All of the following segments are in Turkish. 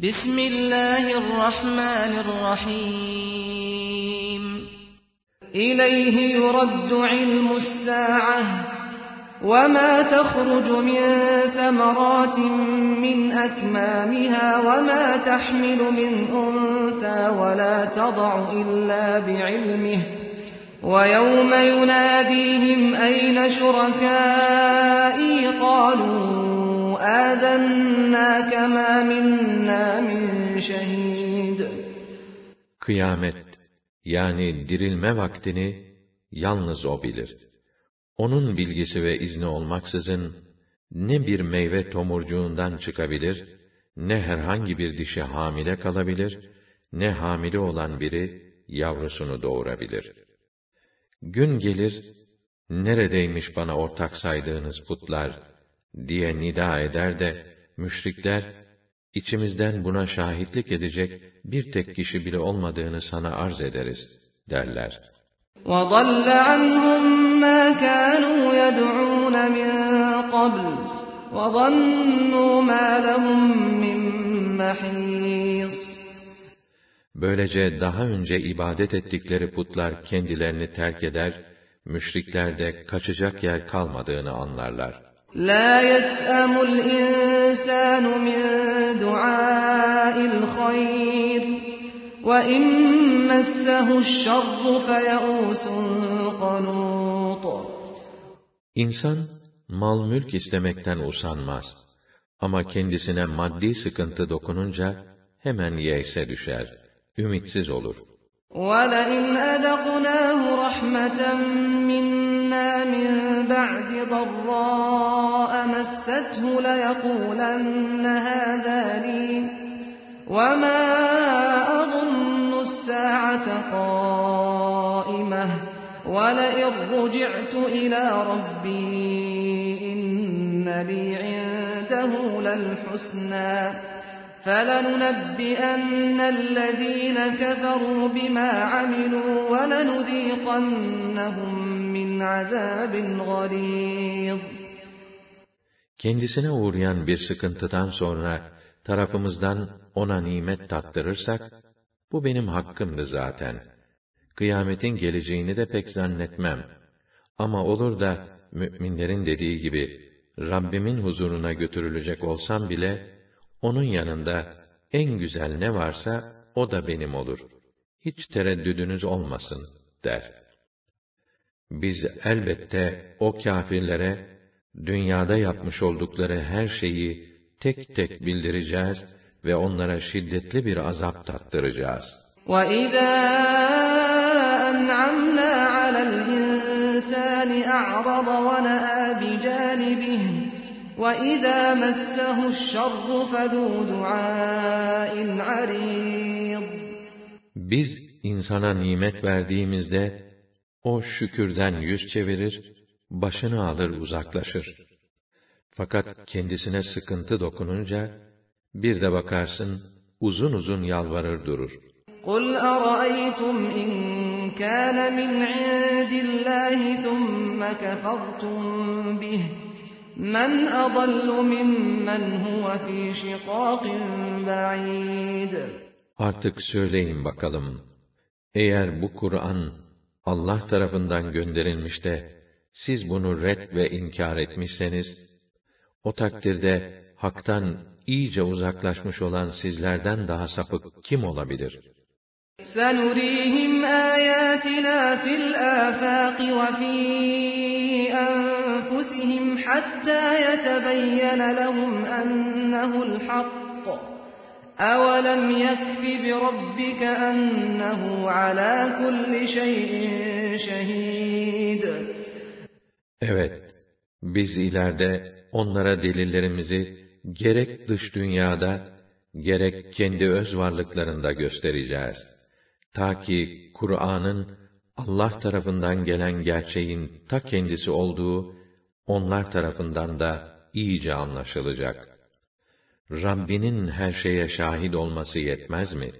بسم الله الرحمن الرحيم. إليه يرد علم الساعة. وما تخرج من ثمرات من أكمامها وما تحمل من أنثى ولا تضع إلا بعلمه. ويوم يناديهم أين شركائي؟ قالوا آذناك ما منا من شهيد Kıyamet yani dirilme vaktini yalnız O bilir. Onun bilgisi ve izni olmaksızın ne bir meyve tomurcuğundan çıkabilir, ne herhangi bir dişi hamile kalabilir, ne hamile olan biri yavrusunu doğurabilir. Gün gelir, neredeymiş bana ortak saydığınız putlar diye nida eder de, müşrikler, içimizden buna şahitlik edecek bir tek kişi bile olmadığını sana arz ederiz, derler. وضل عنهم ما كانوا يدعون من قبل وظنوا ما لهم من محيص Böylece daha önce ibadet ettikleri putlar kendilerini terk eder, müşriklerde kaçacak yer kalmadığını anlarlar. لا يسأم الإنسان من دعاء الخير وإن مسه الشر فيئوس قنوط İnsan, mal mülk istemekten usanmaz. Ama kendisine maddi sıkıntı dokununca, hemen yeyse düşer, ümitsiz olur. وَلَئِنْ أَذَقْنَاهُ رَحْمَةً مِنَّا مِنْ بَعْدِ ضَرَّاءَ مَسَّتْهُ لَيَقُولَنَّ هَذَا لِي وَمَا أَظُنُّ السَّاعَةَ قَائِمَةً وَلَئِنْ رُجِعْتُ إِلَى رَبِّي إِنَّ لِي عِندَهُ لَلْحُسْنَى فَلَنُنَبِّئَنَّ الَّذ۪ينَ كَفَرُوا بِمَا عَمِلُوا وَلَنُذ۪يقَنَّهُمْ عَذَابٍ غَلِيظٍ Kendisine uğrayan bir sıkıntıdan sonra, tarafımızdan ona nimet tattırırsak, bu benim hakkımdı zaten. Kıyametin geleceğini de pek zannetmem. Ama olur da, müminlerin dediği gibi, Rabbimin huzuruna götürülecek olsam bile, onun yanında en güzel ne varsa o da benim olur. Hiç tereddüdünüz olmasın der. Biz elbette o kâfirlere dünyada yapmış oldukları her şeyi tek tek bildireceğiz ve onlara şiddetli bir azap tattıracağız. وَإِذَا أَنْعَمْنَا عَلَى الْإِنسَانِ أَعْرَضَ وَنَأَى بِجَانِبِهِ وَإِذَا مَسَّهُ الشَّرُّ فَذُو دُعَاءٍ عَرِيضٍ Biz insana nimet verdiğimizde o şükürden yüz çevirir, başını alır uzaklaşır. Fakat kendisine sıkıntı dokununca bir de bakarsın uzun uzun yalvarır durur. قُلْ أَرَأَيْتُمْ إِنْ كَانَ مِنْ عِنْدِ اللَّهِ ثُمَّ كَفَرْتُمْ بِهِ مَنْ أَضَلُّ مِمَّنْ هُوَ فِي شِقَاقٍ بَعِيدٍ Artık söyleyin bakalım, eğer bu Kur'an Allah tarafından gönderilmiş de, siz bunu red ve inkar etmişseniz, o takdirde haktan iyice uzaklaşmış olan sizlerden daha sapık kim olabilir? سَنُرِيهِمْ آيَاتِنَا فِي الْآفَاقِ وَفِي أَنفُسِهِمْ حَتَّى يَتَبَيَّنَ لَهُمْ أَنَّهُ الْحَقُّ أَوَلَمْ يَكْفِ بِرَبِّكَ أَنَّهُ عَلَى كُلِّ شَيْءٍ شَهِيدٌ Evet, biz ileride onlara delillerimizi gerek dış dünyada, gerek kendi öz varlıklarında göstereceğiz. Ta ki Kur'an'ın Allah tarafından gelen gerçeğin ta kendisi olduğu, onlar tarafından da iyice anlaşılacak. Rabbinin her şeye şahit olması yetmez mi?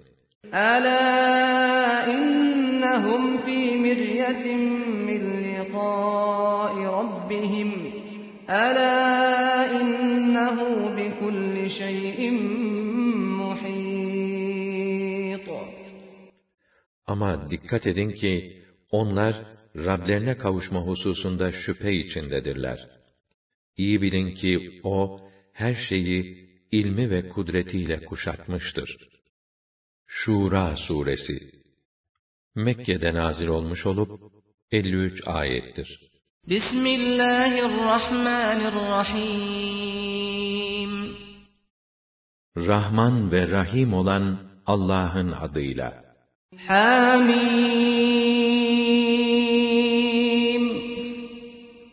Ala innahum fi miryatin min liqa'i rabbihim. Ala innehu bi kulli şeyin muhit. Ama dikkat edin ki onlar Rablerine kavuşma hususunda şüphe içindedirler. İyi bilin ki o her şeyi ilmi ve kudretiyle kuşatmıştır. Şura suresi Mekke'de nazil olmuş olup 53 ayettir. Bismillahirrahmanirrahim Rahman ve Rahim olan Allah'ın adıyla. Hamim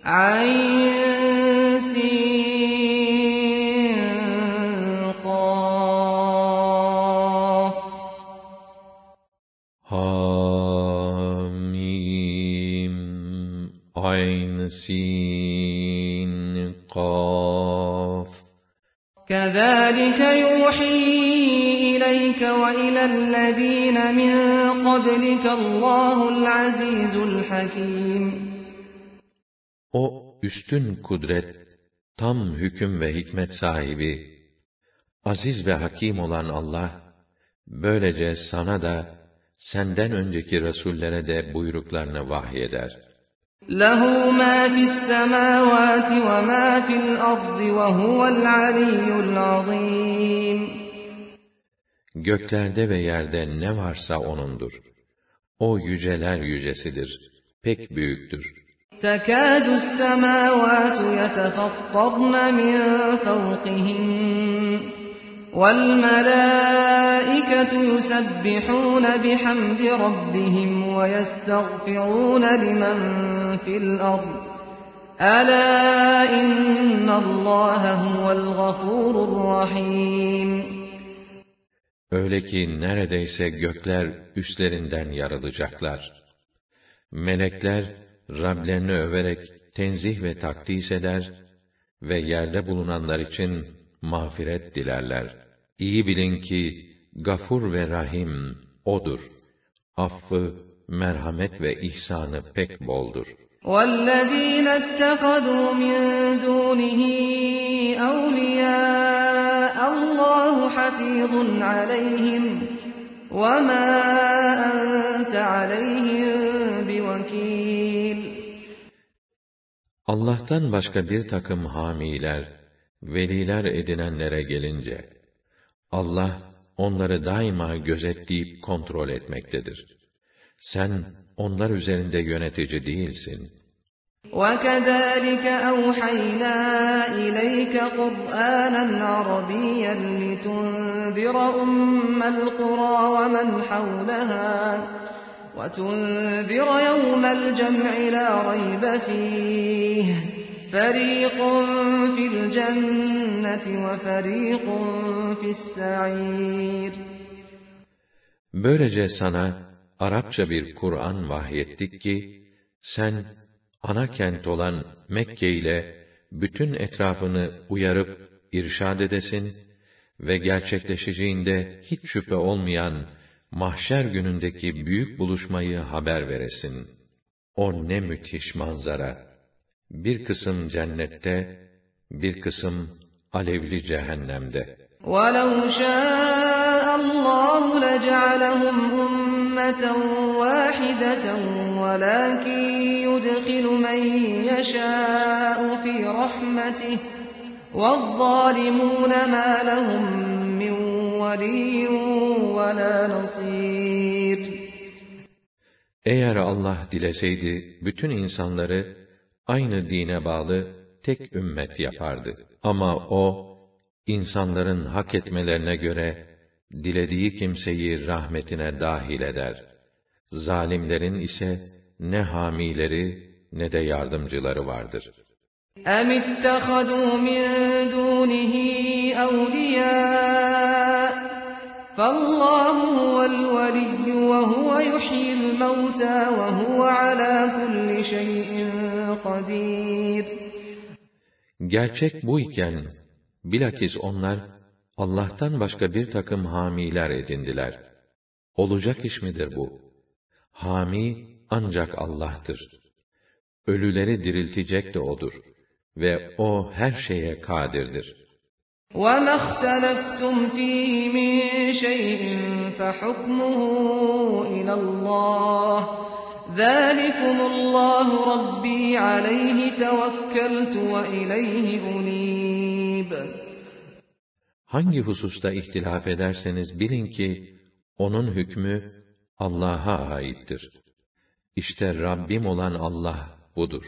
Ayn سين قاف كذلك يوحي إليك وإلى الذين من قبلك الله العزيز الحكيم O üstün kudret, tam hüküm ve hikmet sahibi, aziz ve hakim olan Allah, böylece sana da, senden önceki Resullere de buyruklarını vahyeder. لَهُ مَا فِي السَّمَاوَاتِ وَمَا فِي الْأَرْضِ وَهُوَ الْعَلِيُّ الْعَظِيمُ Göklerde ve yerde ne varsa O'nundur. O yüceler yücesidir, pek büyüktür. تَكَادُ السَّمَاوَاتُ يَتَفَطَّرْنَ مِنْ فَوْقِهِنَّ وَالْمَلَائِكَةُ يُسَبِّحُونَ بِحَمْدِ رَبِّهِمْ وَيَسْتَغْفِرُونَ لِمَنْ فِي الْأَرْضِ أَلَا إِنَّ اللّٰهَ هُوَ الْغَفُورُ الرَّحِيمُ Öyle ki neredeyse gökler üstlerinden yarılacaklar. Melekler Rablerini överek tenzih ve takdis eder ve yerde bulunanlar için mağfiret dilerler. İyi bilin ki Gafur ve Rahim odur. Affı, merhamet ve ihsanı pek boldur. وَالَّذ۪ينَ اتَّخَذُوا مِنْ دُونِهِ أَوْلِيَاءَ اللّٰهُ حَفِيظٌ عَلَيْهِمْ وَمَا أَنْتَ عَلَيْهِمْ بِوَكِيلٍ Allah'tan başka bir takım hamiler, veliler edinenlere gelince, Allah onları daima gözetleyip kontrol etmektedir. Sen onlar üzerinde yönetici değilsin. وَكَذَٰلِكَ أَوْحَيْنَا إِلَيْكَ قُرْآنًا عَرَبِيًّا لِتُنذِرَ أُمَّ الْقُرَىٰ وَمَنْ حَوْلَهَا وَتُنذِرَ يَوْمَ الْجَمْعِ لَا رَيْبَ فِيهِ فَرِيقٌ فِي الْجَنَّةِ وَفَرِيقٌ فِي السَّعِيرِ Böylece sana Arapça bir Kur'an vahyettik ki, sen ana kent olan Mekke ile bütün etrafını uyarıp irşad edesin ve gerçekleşeceğinde hiç şüphe olmayan mahşer günündeki büyük buluşmayı haber veresin. O ne müthiş manzara! Bir kısım cennette, bir kısım alevli cehennemde. وَلَوْ شَاءَ اللّٰهُ لَجَعَلَهُمْ أُمَّةً وَاحِدَةً وَلَكِنْ يُدْخِلُ مَنْ يَشَاءُ فِي رَحْمَتِهِ وَالظَّالِمُونَ مَا لَهُمْ مِنْ وَلِيٍّ وَلَا نَصِيرٍ Eğer Allah dileseydi, bütün insanları aynı dine bağlı tek ümmet yapardı. Ama O, insanların hak etmelerine göre, dilediği kimseyi rahmetine dahil eder. Zalimlerin ise ne hamileri ne de yardımcıları vardır. اَمِ اتَّخَذُوا مِنْ دُونِهِ أَوْلِيَاءَ فَاللّٰهُ هُوَ الْوَلِيُّ وَهُوَ يُحْيِي الْمَوْتَى وَهُوَ عَلَى كُلِّ شَيْءٍ قَدِيرٌ Gerçek bu iken, bilakis onlar, Allah'tan başka bir takım hamiler edindiler. Olacak iş midir bu? Hami ancak Allah'tır. Ölüleri diriltecek de O'dur. ve o her şeye kadirdir. وَمَا اخْتَلَفْتُمْ فِيهِ مِنْ شَيْءٍ فَحُكْمُهُ إِلَى اللَّهِ ذَٰلِكُمُ اللّٰهُ رَبِّي عَلَيْهِ تَوَكَّلْتُ وَإِلَيْهِ أُنِيبُ Hangi hususta ihtilaf ederseniz bilin ki, onun hükmü Allah'a aittir. İşte Rabbim olan Allah budur.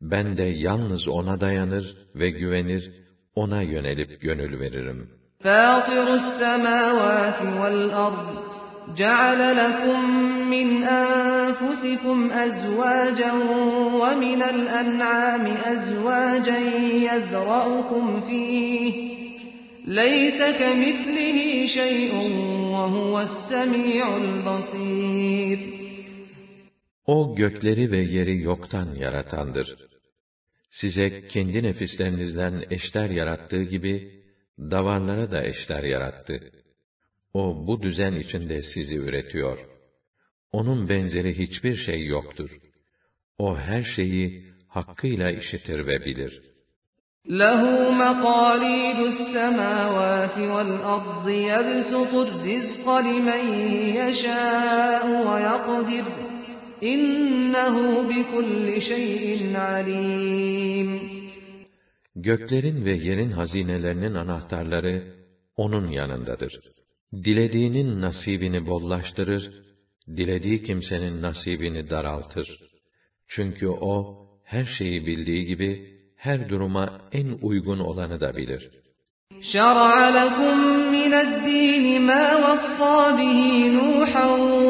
Ben de yalnız O'na dayanır ve güvenir, O'na yönelip gönül veririm. فَاطِرُ السَّمَاوَاتِ وَالْأَرْضِ جَعَلَ لَكُم مِّنْ أَنفُسِكُمْ أَزْوَاجًا وَمِنَ الْأَنْعَامِ أَزْوَاجًا يَذْرَؤُكُمْ فِيهِ لَيْسَ كَمِثْلِهِ شَيْءٌ وَهُوَ السَّمِيعُ الْبَصِيرُ O gökleri ve yeri yoktan yaratandır. Size kendi nefislerinizden eşler yarattığı gibi, davarlara da eşler yarattı. O bu düzen içinde sizi üretiyor. Onun benzeri hiçbir şey yoktur. O her şeyi hakkıyla işitir ve bilir. لَهُ مَقَالِيدُ السَّمَاوَاتِ وَالْأَرْضِ يَبْسُطُ الرِّزْقَ لِمَن يَشَاءُ وَيَقْدِرُ إِنَّهُ بِكُلِّ شَيْءٍ عَلِيمٌ Göklerin ve yerin hazinelerinin anahtarları onun yanındadır. Dilediğinin nasibini bollaştırır, dilediği kimsenin nasibini daraltır. Çünkü o her şeyi bildiği gibi her duruma en uygun olanı da bilir. شَرَعَ لَكُم مِّنَ الدِّينِ مَا وَصَّىٰ بِهِ نُوحًا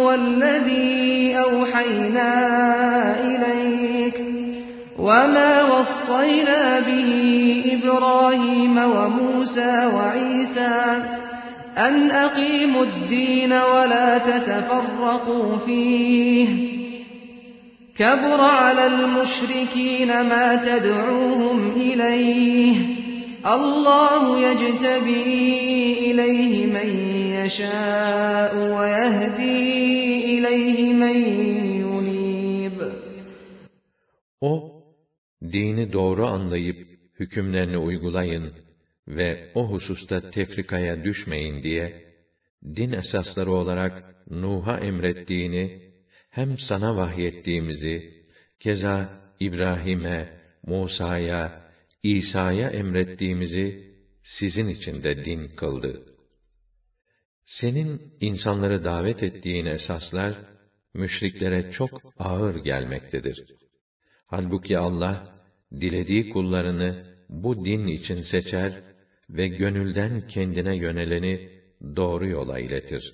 وَالَّذِي أَوْحَيْنَا إِلَيْكَ وَمَا وَصَّيْنَا بِهِ إِبْرَاهِيمَ وَمُوسَىٰ وَعِيسَىٰ أَنْ أَقِيمُوا الدِّينَ وَلَا تَتَفَرَّقُوا فِيهِ كَبُرَ عَلَى الْمُشْرِكِينَ مَا تَدْعُوهُمْ إِلَيْهِ اللَّهُ يَجْتَبِي إِلَيْهِ مَن يَشَاءُ وَيَهْدِي إِلَيْهِ مَن يُنِيبُ O, dini doğru anlayıp hükümlerini uygulayın ve o hususta tefrikaya düşmeyin diye, din esasları olarak Nuh'a emrettiğini, hem sana vahyettiğimizi, keza İbrahim'e, Musa'ya, İsa'ya emrettiğimizi sizin için de din kıldı. Senin insanları davet ettiğin esaslar, müşriklere çok ağır gelmektedir. Halbuki Allah, dilediği kullarını bu din için seçer ve gönülden kendine yöneleni doğru yola iletir.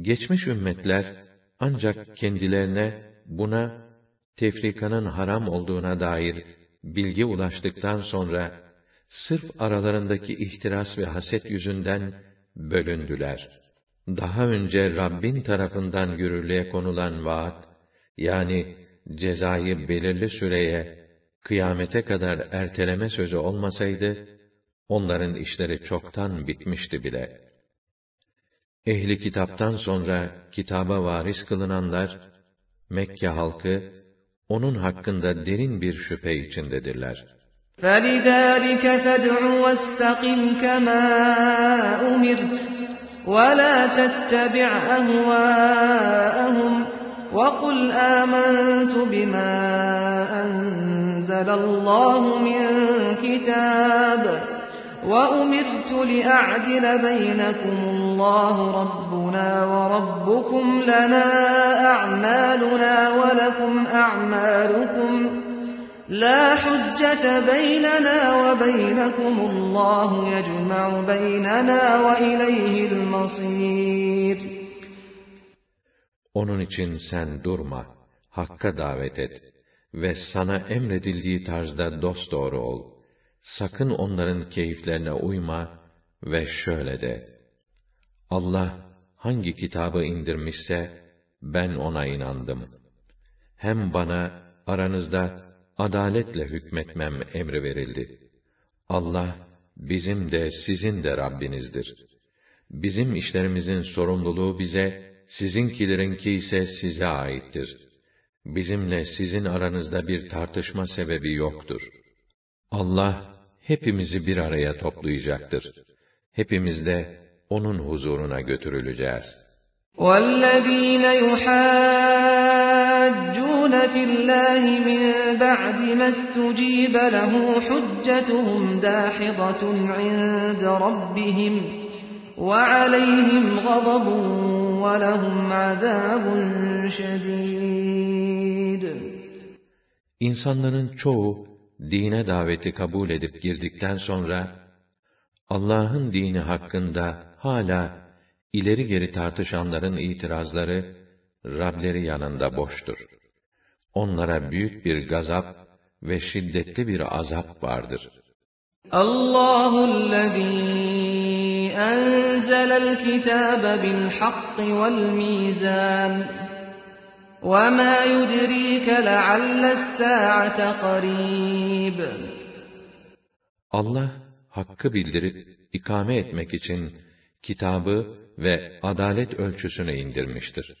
Geçmiş ümmetler ancak kendilerine buna tefrikanın haram olduğuna dair bilgi ulaştıktan sonra sırf aralarındaki ihtiras ve haset yüzünden bölündüler. Daha önce Rabbin tarafından yürürlüğe konulan vaat, yani cezayı belirli süreye, kıyamete kadar erteleme sözü olmasaydı, onların işleri çoktan bitmişti bile. Ehli kitaptan sonra kitaba varis kılınanlar, Mekke halkı, onun hakkında derin bir şüphe içindedirler. فَلِذَٰلِكَ فَادْعُ وَاسْتَقِمْ كَمَا أُمِرْتَ وَلَا تَتَّبِعْ أَهْوَاءَهُمْ وَقُلْ آمَنْتُ بِمَا أَنزَلَ اللَّهُ مِن كِتَابٍ وَأُمِرْتُ لِأَعْدِلَ بَيْنَكُمُ اللَّهُ رَبُّنَا وَرَبُّكُمْ لَنَا أَعْمَالُنَا وَلَكُمْ أَعْمَالُكُمْ لَا حُجَّةَ بَيْنَنَا وَبَيْنَكُمُ اللَّهُ يَجْمَعُ بَيْنَنَا وَإِلَيْهِ الْمَصِيرُ Onun için sen durma, Hakk'a davet et ve sana emredildiği tarzda dosdoğru ol. Sakın onların keyiflerine uyma ve şöyle de. Allah hangi kitabı indirmişse ben ona inandım. Hem bana aranızda adaletle hükmetmem emri verildi. Allah bizim de sizin de Rabbinizdir. Bizim işlerimizin sorumluluğu bize, sizinkilerinki ise size aittir. Bizimle sizin aranızda bir tartışma sebebi yoktur. Allah hepimizi bir araya toplayacaktır. Hepimiz de onun huzuruna götürüleceğiz. وَالَّذ۪ينَ يُحَاجُّونَ فِي اللّٰهِ مِنْ بَعْدِ مَا اسْتُجِيبَ لَهُ حُجَّتُهُمْ دَاحِضَةٌ عِنْدَ رَبِّهِمْ وَعَلَيْهِمْ غَضَبٌ وَلَهُمْ عَذَابٌ شَد۪يدٌ İnsanların çoğu, dine daveti kabul edip girdikten sonra, Allah'ın dini hakkında hala ileri geri tartışanların itirazları, Rableri yanında boştur. Onlara büyük bir gazap ve şiddetli bir azap vardır. Allahu'llezî enzelel kitâbe bil hakki vel mîzân وَمَا يُدْرِيكَ لَعَلَّ السَّاعَةَ قَرِيبٌ Allah, hakkı bildirip, ikame etmek için, kitabı ve adalet ölçüsünü indirmiştir.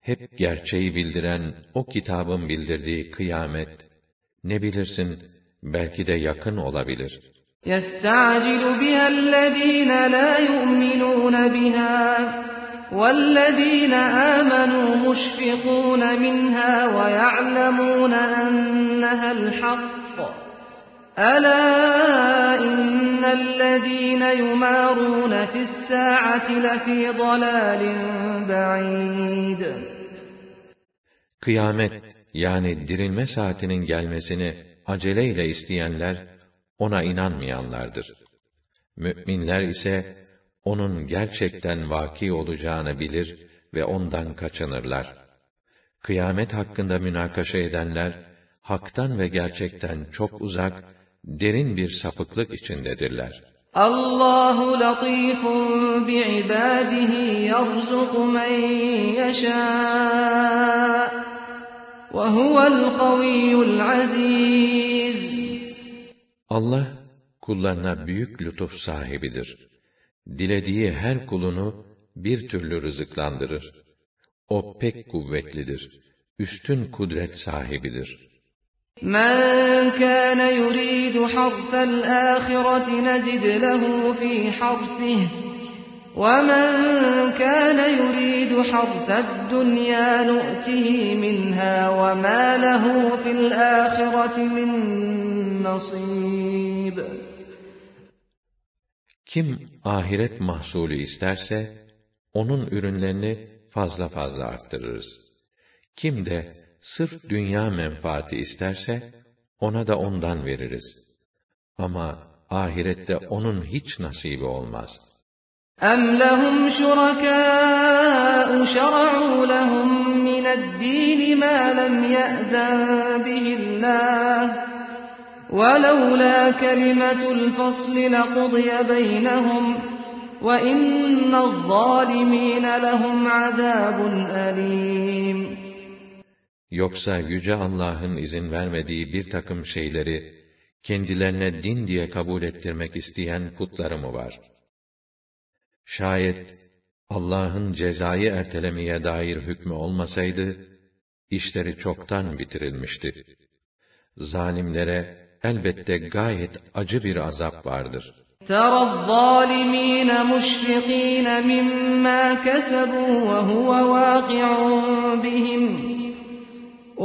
Hep gerçeği bildiren o kitabın bildirdiği kıyamet, ne bilirsin, belki de yakın olabilir. يَسْتَعْجِلُ بِهَا الَّذ۪ينَ لَا يُؤْمِنُونَ بِهَا وَالَّذ۪ينَ آمَنُوا مُشْفِقُونَ مِنْهَا وَيَعْلَمُونَ أَنَّهَا الْحَقُّ أَلَا إِنَّ الَّذ۪ينَ يُمَارُونَ فِي السَّاعَةِ لَفِي ضَلَالٍ بَعِيدٍ Kıyamet, yani dirilme saatinin gelmesini aceleyle isteyenler, ona inanmayanlardır. Mü'minler ise, onun gerçekten vaki olacağını bilir ve ondan kaçınırlar. Kıyamet hakkında münakaşa edenler, haktan ve gerçekten çok uzak, derin bir sapıklık içindedirler. Allahu latifun bi'ibadihi yerzuku men yeşâ ve huvel kaviyyul aziz. Allah, kullarına büyük lütuf sahibidir Dilediği her kulunu bir türlü rızıklandırır. O pek kuvvetlidir. Üstün kudret sahibidir. مَنْ كَانَ يُرِيدُ حَرْثَ الْآخِرَةِ نَزِدْ لَهُ فِي حَرْثِهِ وَمَنْ كَانَ يُرِيدُ حَرْثَ الدُّنْيَا نُؤْتِهِ مِنْهَا وَمَا لَهُ فِي الْآخِرَةِ مِنْ نَصِيبٍ Kim ahiret mahsulü isterse, onun ürünlerini fazla fazla arttırırız. Kim de sırf dünya menfaati isterse, ona da ondan veririz. Ama ahirette onun hiç nasibi olmaz. اَمْ لَهُمْ شُرَكَاءُ شَرَعُوا لَهُم مِّنَ الدِّينِ مَا لَمْ يَأْذَنْ بِهِ اللّٰهُ وَلَوْلَا كَلِمَةُ الْفَصْلِ لَقُضِيَ بَيْنَهُمْ وَإِنَّ الظَّالِمِينَ لَهُمْ عَذَابٌ أَلِيمٌ Yoksa Yüce Allah'ın izin vermediği bir takım şeyleri, kendilerine din diye kabul ettirmek isteyen putları mı var? Şayet, Allah'ın cezayı ertelemeye dair hükmü olmasaydı, işleri çoktan bitirilmişti. Zalimlere elbette gayet acı bir azap vardır. تَرَى الظَّالِمِينَ مُشْفِقِينَ مِمَّا كَسَبُوا وَهُوَ وَاقِعٌ بِهِمْ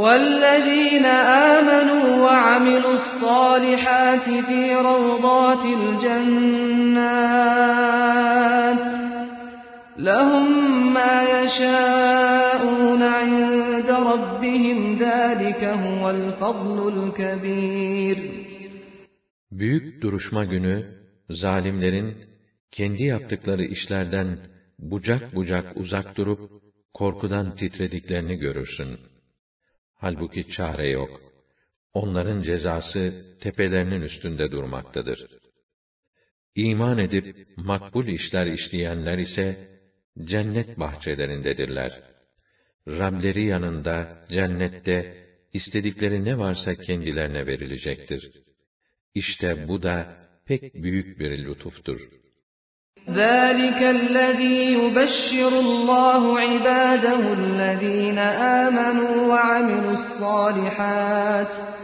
وَالَّذ۪ينَ آمَنُوا وَعَمِلُوا الصَّالِحَاتِ فِي رَوْضَاتِ الْجَنَّاتِ لَهُمْ مَا يَشَاءُونَ عِندَ رَبِّهِمْ ذَٰلِكَ هُوَ الْفَضْلُ الْكَبِيرُ Büyük duruşma günü, zalimlerin, kendi yaptıkları işlerden bucak bucak uzak durup, korkudan titrediklerini görürsün. Halbuki çare yok. Onların cezası tepelerinin üstünde durmaktadır. İman edip makbul işler işleyenler ise cennet bahçelerindedirler. Rableri yanında cennette istedikleri ne varsa kendilerine verilecektir. İşte bu da pek büyük bir lütuftur. ذَٰلِكَ الَّذ۪ي يُبَشِّرُ اللّٰهُ عِبَادَهُ الَّذ۪ينَ آمَنُوا وَعَمِلُوا الصَّالِحَاتِ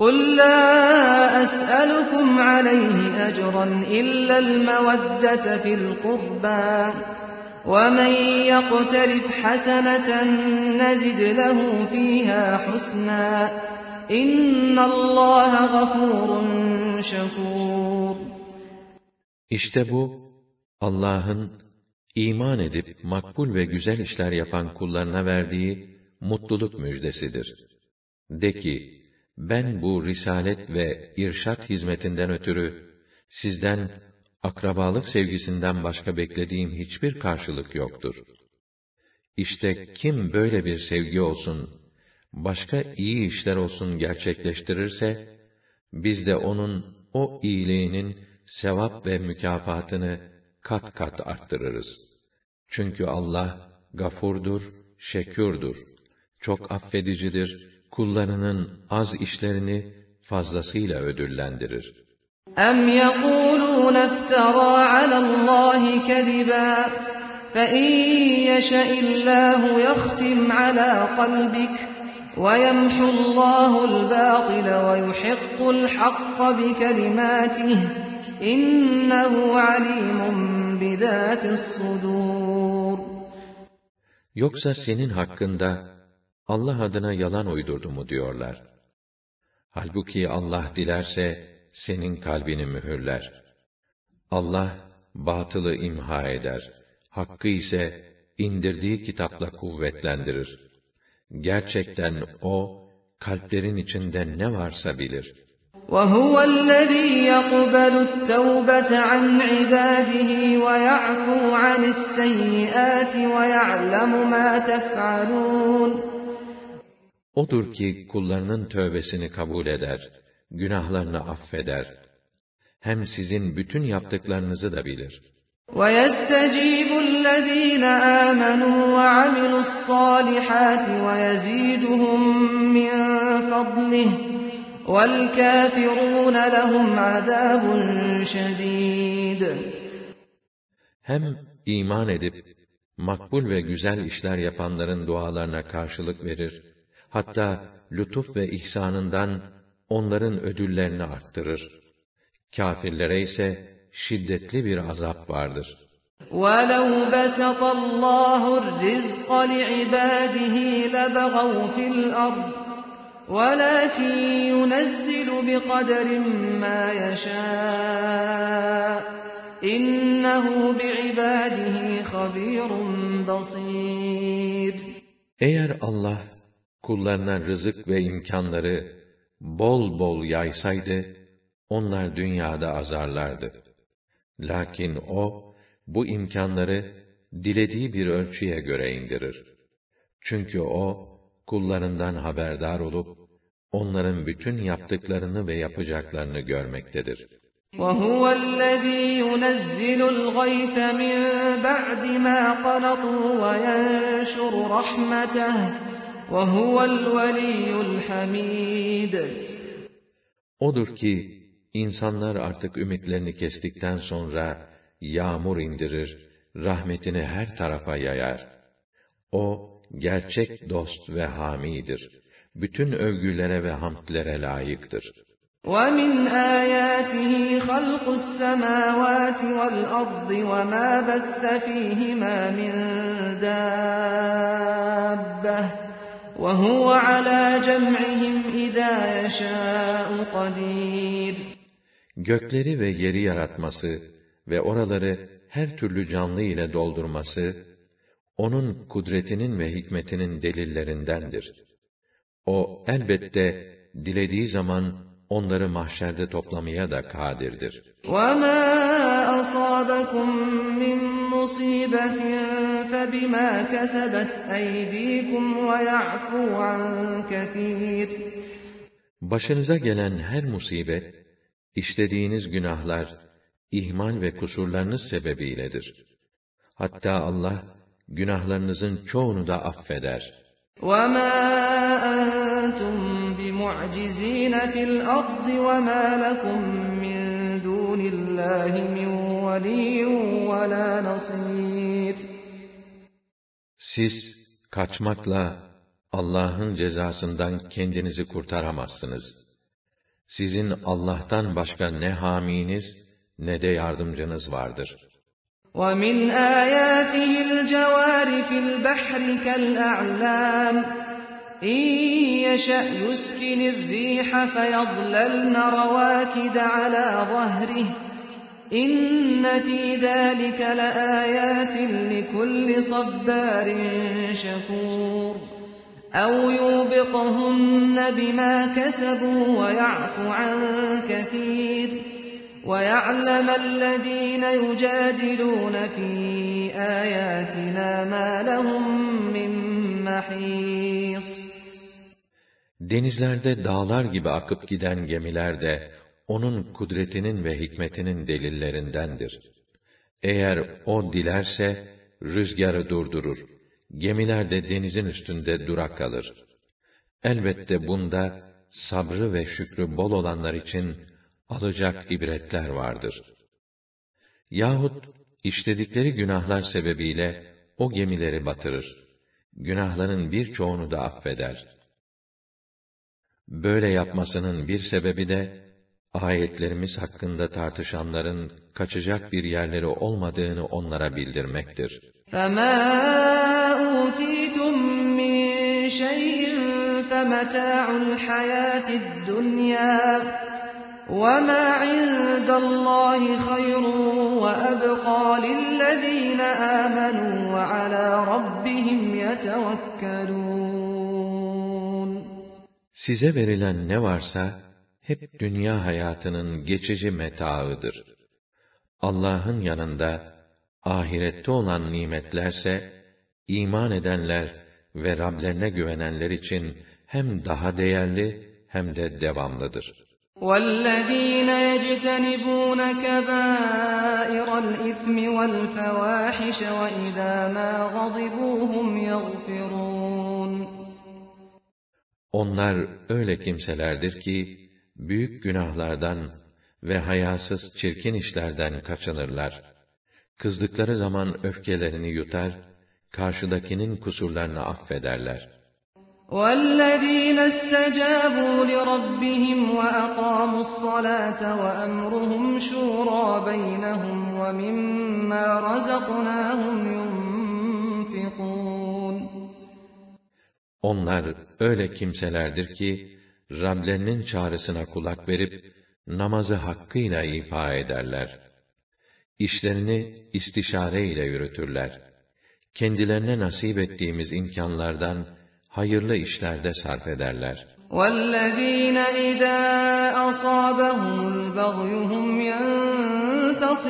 قُلْ لَا أَسْأَلُكُمْ عَلَيْهِ أَجْرًا إِلَّا الْمَوَدَّةَ فِي الْقُرْبَى وَمَنْ يَقْتَرِفْ حَسَنَةً نَزِدْ لَهُ فِيهَا حُسْنًا اِنَّ اللّٰهَ غَفُورٌ شَكُورٌ İşte bu, Allah'ın iman edip makbul ve güzel işler yapan kullarına verdiği mutluluk müjdesidir. De ki, ben bu risalet ve irşat hizmetinden ötürü sizden akrabalık sevgisinden başka beklediğim hiçbir karşılık yoktur. İşte kim böyle bir sevgi olsun, başka iyi işler olsun gerçekleştirirse, biz de onun o iyiliğinin sevap ve mükafatını kat kat arttırırız. Çünkü Allah gafurdur, şekürdür, çok affedicidir, kullarının az işlerini fazlasıyla ödüllendirir. أَمْ يَقُولُونَ افْتَرَى عَلَى اللّٰهِ كَذِبًا فَاِنْ يَشَئِ اللّٰهُ يَخْتِمْ عَلَى قَلْبِكَ وَيَمْحُ اللّٰهُ الْبَاطِلَ وَيُحِقُّ الْحَقَّ بِكَلِمَاتِهِ اِنَّهُ عَلِيمٌ بِذَاتِ الصُّدُورِ Yoksa senin hakkında Allah adına yalan uydurdu mu diyorlar. Halbuki Allah dilerse senin kalbini mühürler. Allah batılı imha eder. Hakkı ise indirdiği kitapla kuvvetlendirir. Gerçekten o kalplerin içinde ne varsa bilir. وَهُوَ الَّذ۪ي يَقْبَلُ التَّوْبَةَ عَنْ عِبَادِهِ وَيَعْفُو عَنِ السَّيِّئَاتِ وَيَعْلَمُ مَا تَفْعَلُونَ Odur ki kullarının tövbesini kabul eder, günahlarını affeder. Hem sizin bütün yaptıklarınızı da bilir. وَيَسْتَجِيبُ الَّذ۪ينَ آمَنُوا وَعَمِلُوا الصَّالِحَاتِ وَيَزِيدُهُم مِّن فَضْلِهِ وَالْكَافِرُونَ لَهُمْ عَذَابٌ شَد۪يدٌ Hem iman edip, makbul ve güzel işler yapanların dualarına karşılık verir, hatta lütuf ve ihsanından onların ödüllerini arttırır. Kafirlere ise şiddetli bir azap vardır. وَلَوْ بَسَطَ اللّٰهُ الرِّزْقَ لِعِبَادِهِ لَبَغَوْا فِي الْأَرْضِ وَلَكِنْ يُنَزِّلُ بِقَدَرٍ مَا يَشَاءُ إِنَّهُ بِعِبَادِهِ خَبِيرٌ بَصِيرٌ Eğer Allah kullarına rızık ve imkanları bol bol yaysaydı, onlar dünyada azarlardı. Lakin O, bu imkanları dilediği bir ölçüye göre indirir. Çünkü O, kullarından haberdar olup, onların bütün yaptıklarını ve yapacaklarını görmektedir. وَهُوَ الَّذ۪ي يُنَزِّلُ الْغَيْثَ مِنْ بَعْدِ مَا قَنَطُوا وَيَنْشُرُ رَحْمَتَهُ وَهُوَ الْوَلِيُّ الْحَمِيدُ Odur ki, insanlar artık ümitlerini kestikten sonra, yağmur indirir, rahmetini her tarafa yayar. O, gerçek dost ve hamidir. Bütün övgülere ve hamdlere layıktır. وَمِنْ آيَاتِهِ خَلْقُ السَّمَاوَاتِ وَالْأَرْضِ وَمَا بَثَّ فِيهِمَا مِنْ دَابَّةٍ وَهُوَ عَلَى جَمْعِهِمْ إِذَا يَشَاءُ قَدِيرٌ Gökleri ve yeri yaratması ve oraları her türlü canlı ile doldurması, onun kudretinin ve hikmetinin delillerindendir. O elbette dilediği zaman onları mahşerde toplamaya da kadirdir. وَمَا أَصَابَكُم مِّن مُّصِيبَةٍ فبما كسبت أيديكم ويعفو عن كثير Başınıza gelen her musibet, işlediğiniz günahlar, ihmal ve kusurlarınız sebebiyledir. Hatta Allah, günahlarınızın çoğunu da affeder. وما أنتم بمعجزين في الأرض وما لكم من دون الله من ولي ولا نصير Siz, kaçmakla Allah'ın cezasından kendinizi kurtaramazsınız. Sizin Allah'tan başka ne haminiz, ne de yardımcınız vardır. ومن آياته الجوار في البحر كالأعلام إن يشأ يسكن الريح فيضللن رواكد على ظهره إن في ذلك لآيات لكل صبار شكور أو يوبقهن بما كسبوا ويعفو عن كثير ويعلم الذين يجادلون في آياتنا ما لهم من محيص Denizlerde dağlar gibi akıp giden gemiler de, onun kudretinin ve hikmetinin delillerindendir. Eğer o dilerse, rüzgarı durdurur. Gemiler de denizin üstünde durak kalır. Elbette bunda, sabrı ve şükrü bol olanlar için, alacak ibretler vardır. Yahut, işledikleri günahlar sebebiyle, o gemileri batırır. Günahların birçoğunu da affeder. Böyle yapmasının bir sebebi de, ayetlerimiz hakkında tartışanların kaçacak bir yerleri olmadığını onlara bildirmektir. فَمَا أُوتِيتُم مِّن شَيْءٍ فَمَتَاعُ الْحَيَاةِ الدُّنْيَا وَمَا عِندَ اللَّهِ خَيْرٌ وَأَبْقَىٰ لِلَّذِينَ آمَنُوا وَعَلَىٰ رَبِّهِمْ يَتَوَكَّلُونَ Size verilen ne varsa, hep dünya hayatının geçici metaıdır. Allah'ın yanında, ahirette olan nimetlerse, iman edenler ve Rablerine güvenenler için hem daha değerli hem de devamlıdır. وَالَّذ۪ينَ يَجْتَنِبُونَ كَبَائِرَ الْإِثْمِ وَالْفَوَاحِشَ وَإِذَا مَا غَضِبُوا هُمْ يَغْفِرُونَ Onlar öyle kimselerdir ki, büyük günahlardan ve hayasız çirkin işlerden kaçınırlar. Kızdıkları zaman öfkelerini yutar, karşıdakinin kusurlarını affederler. وَالَّذ۪ينَ اسْتَجَابُوا لِرَبِّهِمْ وَأَقَامُوا الصَّلَاةَ وَأَمْرُهُمْ شُورَى بَيْنَهُمْ وَمِمَّا رَزَقْنَاهُمْ يُنْفِقُونَ Onlar öyle kimselerdir ki, Rablerinin çağrısına kulak verip, namazı hakkıyla ifa ederler. İşlerini istişare ile yürütürler. Kendilerine nasip ettiğimiz imkanlardan, hayırlı işlerde sarf ederler. وَالَّذ۪ينَ اِذَا أَصَابَهُمُ الْبَغْيُ هُمْ يَنْتَصِرُونَ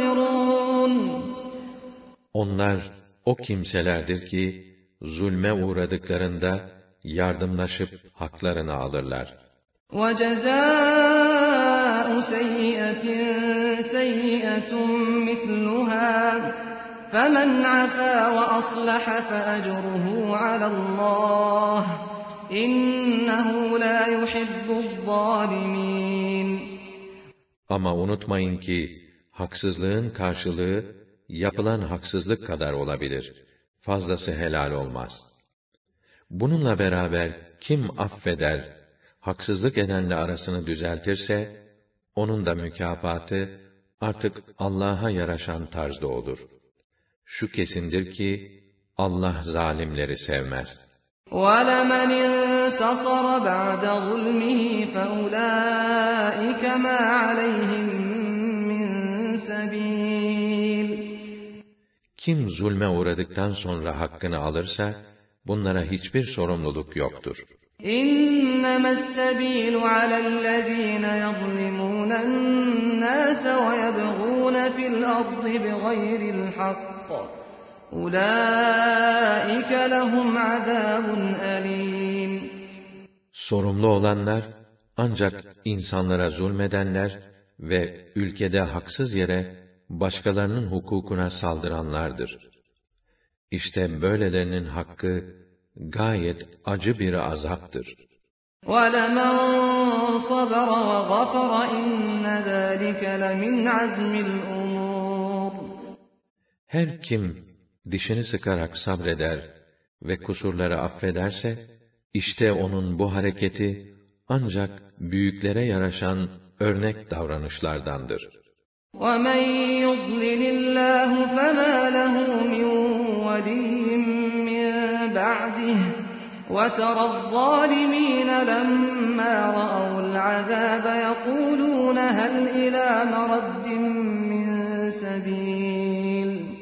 Onlar, o kimselerdir ki, zulme uğradıklarında, yardımlaşıp haklarını alırlar. وَجَزَاءُ سَيِّئَةٍ سَيِّئَةٌ مِثْلُهَا فَمَنْ عَفَا وَأَصْلَحَ فَأَجْرُهُ عَلَى اللّٰهِ إِنَّهُ لَا يُحِبُّ الظَّالِمِينَ Ama unutmayın ki, haksızlığın karşılığı, yapılan haksızlık kadar olabilir. Fazlası helal olmaz. Bununla beraber, kim affeder, haksızlık edenle arasını düzeltirse, onun da mükafatı, artık Allah'a yaraşan tarzda olur. Şu kesindir ki, Allah zalimleri sevmez. وَلَمَنِ انْتَصَرَ بَعْدَ ظُلْمِهِ فَأُولَٰئِكَ مَا عَلَيْهِمْ مِنْ سَب۪يلٍ Kim zulme uğradıktan sonra hakkını alırsa, bunlara hiçbir sorumluluk yoktur. إِنَّمَا السَّبِيلُ عَلَى الَّذ۪ينَ يَظْلِمُونَ النَّاسَ وَيَبْغُونَ فِي الْأَرْضِ بِغَيْرِ الْحَقِّ أولئك لهم عذاب أليم Sorumlu olanlar ancak insanlara zulmedenler ve ülkede haksız yere başkalarının hukukuna saldıranlardır. İşte böylelerinin hakkı gayet acı bir azaptır. وَلَمَنْ صَبَرَ وَغَفَرَ إِنَّ ذَٰلِكَ لَمِنْ عَزْمِ الْأُمُورِ Her kim dişini sıkarak sabreder ve kusurları affederse, işte onun bu hareketi ancak büyüklere yaraşan örnek davranışlardandır. وَمَنْ يُضْلِلِ اللّٰهُ فَمَا لَهُ مِنْ وَلِيٍّ مِّنْ بَعْدِهِ وَتَرَى الظَّالِمِينَ لَمَّا رَأَوُا الْعَذَابَ يَقُولُونَ هَلْ إِلَى مَرَدٍّ مِّنْ سَبِيلٍ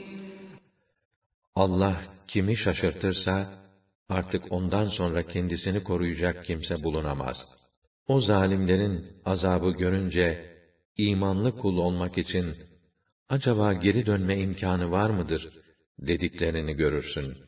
Allah kimi şaşırtırsa, artık ondan sonra kendisini koruyacak kimse bulunamaz. O zalimlerin azabı görünce, imanlı kul olmak için, acaba geri dönme imkanı var mıdır, dediklerini görürsün.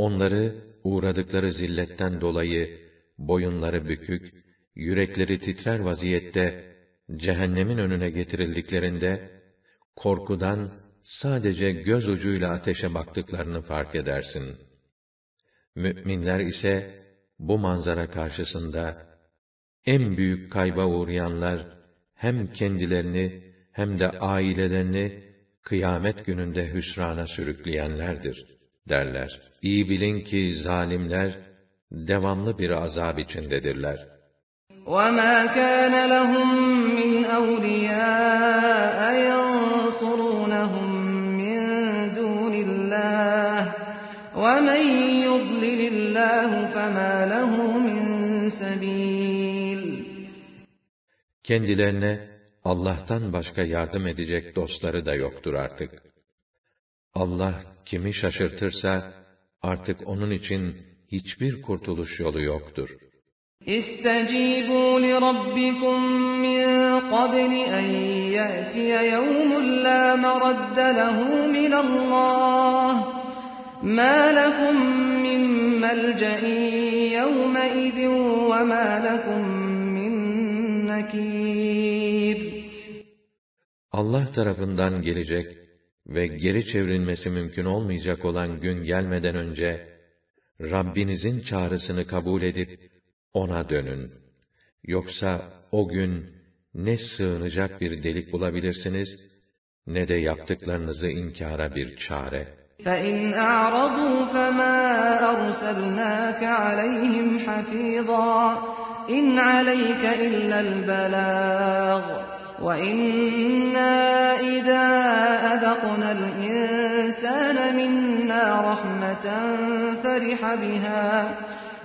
Onları uğradıkları zilletten dolayı boyunları bükük, yürekleri titrer vaziyette cehennemin önüne getirildiklerinde korkudan sadece göz ucuyla ateşe baktıklarını fark edersin. Müminler ise bu manzara karşısında en büyük kayba uğrayanlar hem kendilerini hem de ailelerini kıyamet gününde hüsrana sürükleyenlerdir derler. İyi bilin ki zalimler devamlı bir azap içindedirler. وَمَا كَانَ لَهُم مِّنْ أَوْلِيَاءَ يَنصُرُونَهُم مِّن دُونِ اللَّهِ وَمَن يُضْلِلِ اللَّهُ فَمَا لَهُ مِن سَبِيلٍ Kendilerine Allah'tan başka yardım edecek dostları da yoktur artık. Allah kimi şaşırtırsa artık onun için hiçbir kurtuluş yolu yoktur. اسْتَجِيبُوا لِرَبِّكُم مِّن قَبْلِ أَن يَأْتِيَ يَوْمٌ لَّا مَرَدَّ لَهُ مِنَ اللَّهِ مَا لَكُم مِّن مَّلْجَإٍ يَوْمَئِذٍ وَمَا لَكُم مِّن نَّكِيرٍ Allah tarafından gelecek ve geri çevrilmesi mümkün olmayacak olan gün gelmeden önce, Rabbinizin çağrısını kabul edip, ona dönün. Yoksa o gün, ne sığınacak bir delik bulabilirsiniz, ne de yaptıklarınızı inkara bir çare. فَإِنْ أَعْرَضُوا فَمَا أَرْسَلْنَاكَ عَلَيْهِمْ حَفِيظًا إِنْ عَلَيْكَ إِلَّا الْبَلَاغُ وَإِنَّا إِذَا أَذَقْنَا الْإِنسَانَ مِنَّا رَحْمَةً فَرِحَ بِهَا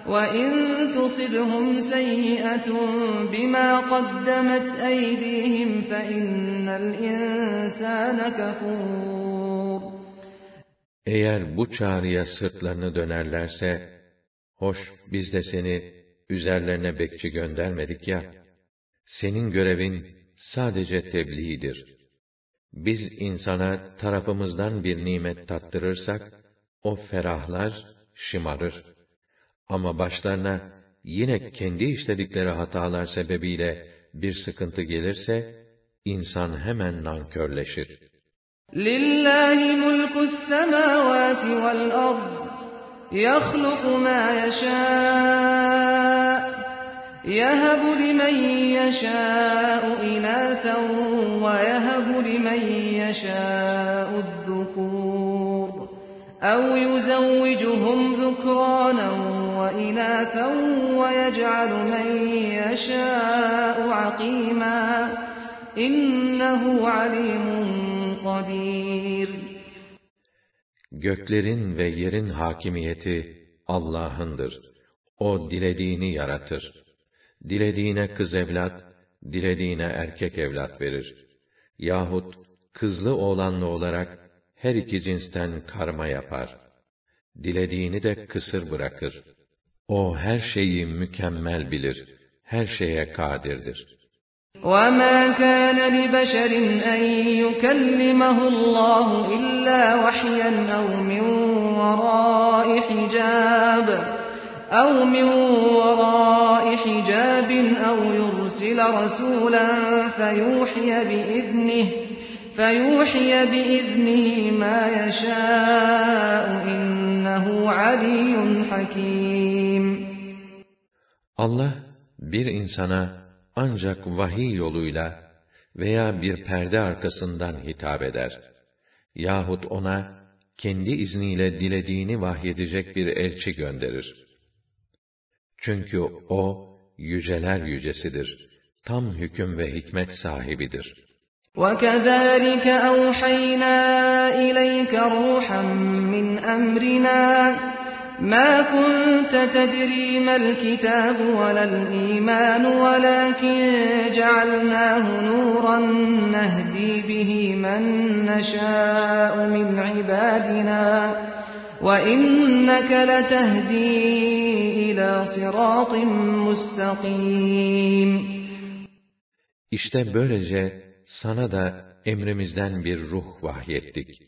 وَإِن تُصِبْهُمْ سَيِّئَةٌ بِمَا قَدَّمَتْ أَيْدِيهِمْ فَإِنَّ الْإِنسَانَ كَفُورٌ Eğer bu çağrıya sırtlarını dönerlerse, hoş biz de seni üzerlerine bekçi göndermedik ya, senin görevin sadece tebliğdir. Biz insana tarafımızdan bir nimet tattırırsak, o ferahlar, şımarır. Ama başlarına yine kendi işledikleri hatalar sebebiyle bir sıkıntı gelirse, insan hemen nankörleşir. لِلَّهِ مُلْكُ السَّمَاوَاتِ وَالْأَرْضِ يَخْلُقُ مَا يَشَاءُ يَهَبُ لِمَن يَشَاءُ إِنَاثًا وَيَهَبُ لِمَن يَشَاءُ الذُّكُورَ أَوْ يُزَوِّجُهُمْ ذُكْرَانًا وَإِنَاثًا وَيَجْعَلُ مَن يَشَاءُ عَقِيمًا إِنَّهُ عَلِيمٌ قَدِيرٌ göklerin ve yerin hakimiyeti Allah'ındır. O dilediğini yaratır. Dilediğine kız evlat, dilediğine erkek evlat verir. Yahut kızlı oğlanlı olarak her iki cinsten karma yapar. Dilediğini de kısır bırakır. O her şeyi mükemmel bilir. Her şeye kadirdir. وَمَا كَانَ لِبَشَرٍ أَن يُكَلِّمَهُ اللَّهُ إِلَّا وَحْيًا أَوْ مِنْ وَرَاءِ حِجَابٍ أَوْ مِنْ وَرَاءِ حِجَابٍ أَوْ يُرْسِلَ رَسُولًا فَيُوحِيَ بِإِذْنِهِ فَيُوحِيَ بِإِذْنِهِ مَا يَشَاءُ إِنَّهُ عَلِيٌّ حَكِيمٌ Allah bir insana ancak vahiy yoluyla veya bir perde arkasından hitap eder. Yahut ona kendi izniyle dilediğini vahyedecek bir elçi gönderir. Çünkü o yüceler yücesidir. Tam hüküm ve hikmet sahibidir. وَكَذَٰلِكَ أَوْحَيْنَا إِلَيْكَ رُوحًا مِّنْ أَمْرِنَا مَا كُنتَ تَدْرِي مَا الْكِتَابُ وَلَا الْإِيمَانُ وَلَٰكِن جَعَلْنَاهُ نُورًا نَّهْدِي بِهِ مَن نَّشَاءُ مِنْ عِبَادِنَا وَإِنَّكَ لَتَهْدِي إِلَىٰ صِرَاطٍ مُّسْتَقِيمٍ İşte böylece sana da emrimizden bir ruh vahyettik.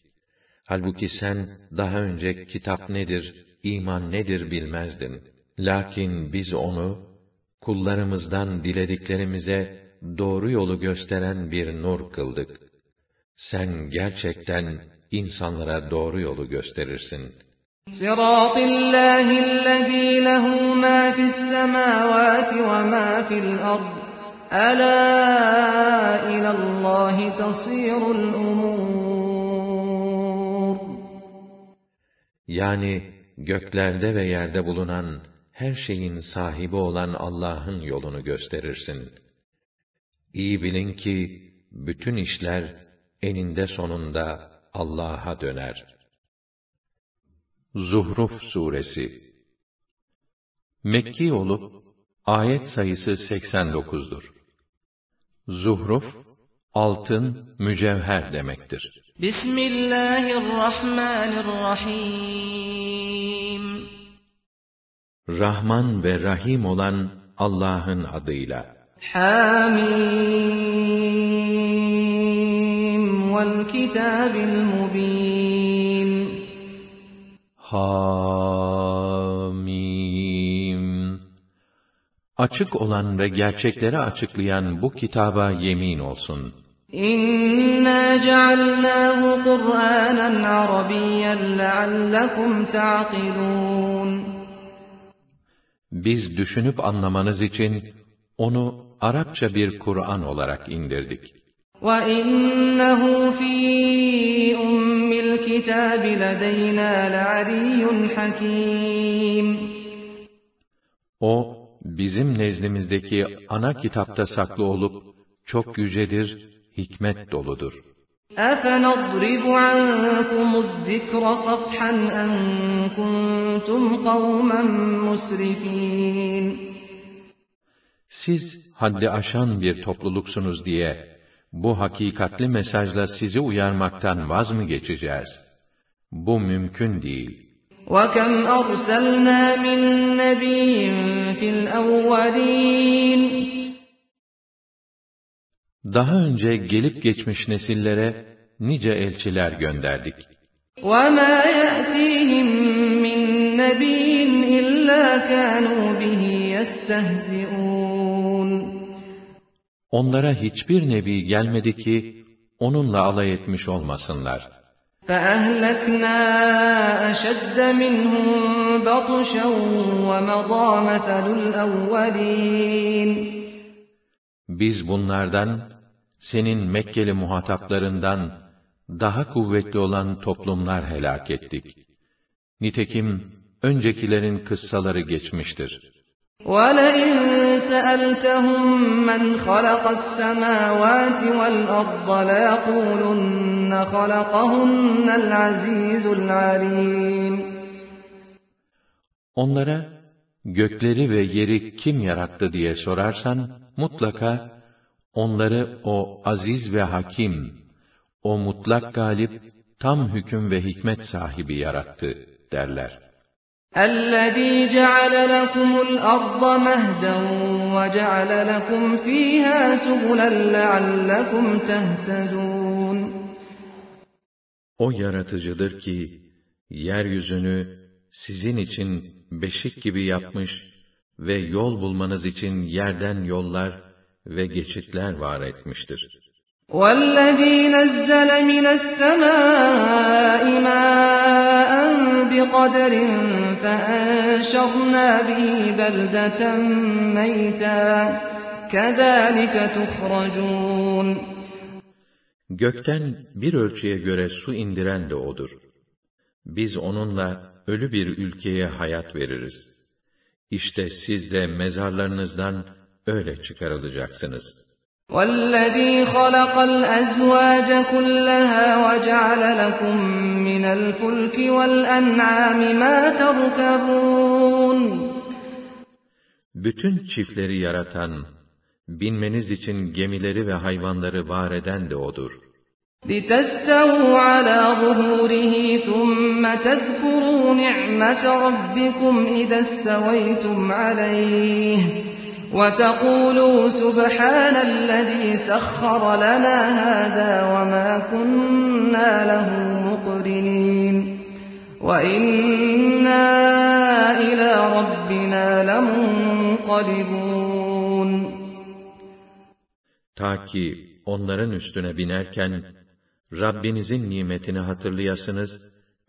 Halbuki sen daha önce kitap nedir, iman nedir bilmezdin. Lakin biz onu, kullarımızdan dilediklerimize doğru yolu gösteren bir nur kıldık. Sen gerçekten insanlara doğru yolu gösterirsin. صِرَاطِ اللّٰهِ الَّذ۪ي لَهُ مَا فِي السَّمَاوَاتِ وَمَا فِي الْأَرْضِ أَلَا إِلَى اللّٰهِ تَصِيرُ الْأُمُورُ Yani göklerde ve yerde bulunan her şeyin sahibi olan Allah'ın yolunu gösterirsin. İyi bilin ki bütün işler eninde sonunda Allah'a döner. Zuhruf suresi Mekki olup ayet sayısı 89'dur. Zuhruf altın, mücevher demektir. Bismillahirrahmanirrahim Rahman ve Rahim olan Allah'ın adıyla. Hamim kitabil mubin Hamim. Açık olan ve gerçekleri açıklayan bu kitaba yemin olsun. İnna cealnahu Kur'anen Arabiyyen leallekum ta'qilun Biz düşünüp anlamanız için onu Arapça bir Kur'an olarak indirdik. وَإِنَّهُ فِي أُمِّ الْكِتَابِ لَدَيْنَا لَعَلِيٌّ حَكِيمٌ O, bizim nezdimizdeki ana kitapta saklı olup, çok yücedir, hikmet doludur. أَفَنَضْرِبُ عَنكُمُ الذِّكْرَ صَفْحًا أَن كُنتُمْ قَوْمًا مُسْرِفِينَ Siz haddi aşan bir topluluksunuz diye, bu hakikatli mesajla sizi uyarmaktan vaz mı geçeceğiz? Bu mümkün değil. وَكَمْ أَرْسَلْنَا مِن نَّبِيٍّ فِي الْأَوَّلِينَ Daha önce gelip geçmiş nesillere nice elçiler gönderdik. وَمَا يَأْتِيهِم مِّن نَّبِيٍّ إِلَّا كَانُوا بِهِ يَسْتَهْزِئُونَ Onlara hiçbir nebi gelmedi ki, onunla alay etmiş olmasınlar. فَأَهْلَكْنَا أَشَدَّ مِنْهُم بَطْشًا وَمَضَىٰ مَثَلُ الْأَوَّلِينَ Biz bunlardan, senin Mekkeli muhataplarından daha kuvvetli olan toplumlar helak ettik. Nitekim öncekilerin kıssaları geçmiştir. وَلَئِنْ سَأَلْتَهُمْ مَنْ خَلَقَ السَّمَاوَاتِ وَالْأَرْضَ لَيَقُولُنَّ خَلَقَهُنَّ الْعَزِيزُ الْعَلِيمُ Onlara, gökleri ve yeri kim yarattı diye sorarsan, mutlaka, onları o aziz ve hakim, o mutlak galip, tam hüküm ve hikmet sahibi yarattı, derler. الذي جعل لكم الأرض مهدا وجعل لكم فيها سبلا لعلكم تهتدون O yaratıcıdır ki, yeryüzünü sizin için beşik gibi yapmış ve yol bulmanız için yerden yollar ve geçitler var etmiştir. وَالَّذ۪ي نَزَّلَ مِنَ السَّمَاءِ مَاءً بِقَدَرٍ فَأَنْشَرْنَا بِهِ بَلْدَةً مَيْتًا كَذَٰلِكَ تُخْرَجُونَ Gökten bir ölçüye göre su indiren de O'dur. Biz onunla ölü bir ülkeye hayat veririz. İşte siz de mezarlarınızdan öyle çıkarılacaksınız.'' وَالَّذ۪ي خَلَقَ الْأَزْوَاجَ كُلَّهَا وَجَعَلَ لَكُم مِّنَ الْفُلْكِ وَالْأَنْعَامِ مَا تَرْكَبُونَ Bütün çiftleri yaratan, binmeniz için gemileri ve hayvanları var eden de O'dur. لِتَسْتَوُوا عَلَى ظُهُورِهِ ثُمَّ تَذْكُرُوا نِعْمَةَ رَبِّكُمْ إِذَا اسْتَوَيْتُمْ عَلَيْهِ وَتَقُولُوا سُبْحَانَ الَّذ۪ي سَخَّرَ لَنَا هَذَا وَمَا كُنَّا لَهُ مُقْرِنِينَ وَإِنَّا إِلَى رَبِّنَا لَمُنْقَلِبُونَ Ta ki onların üstüne binerken, Rabbinizin nimetini hatırlayasınız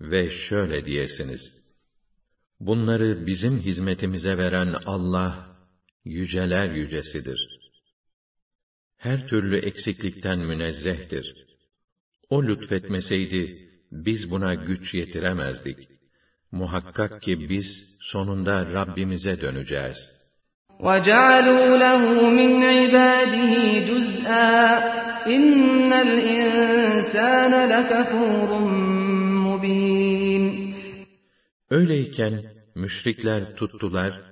ve şöyle diyesiniz. Bunları bizim hizmetimize veren Allah, yüceler yücesidir. Her türlü eksiklikten münezzehtir. O lütfetmeseydi, biz buna güç yetiremezdik. Muhakkak ki biz sonunda Rabbimize döneceğiz. وَجَعَلُوا لَهُ مِنْ عِبَادِهِ جُزْءًا اِنَّ الْاِنْسَانَ لَكَفُورٌ مُب۪ينٌ Öyleyken müşrikler tuttular,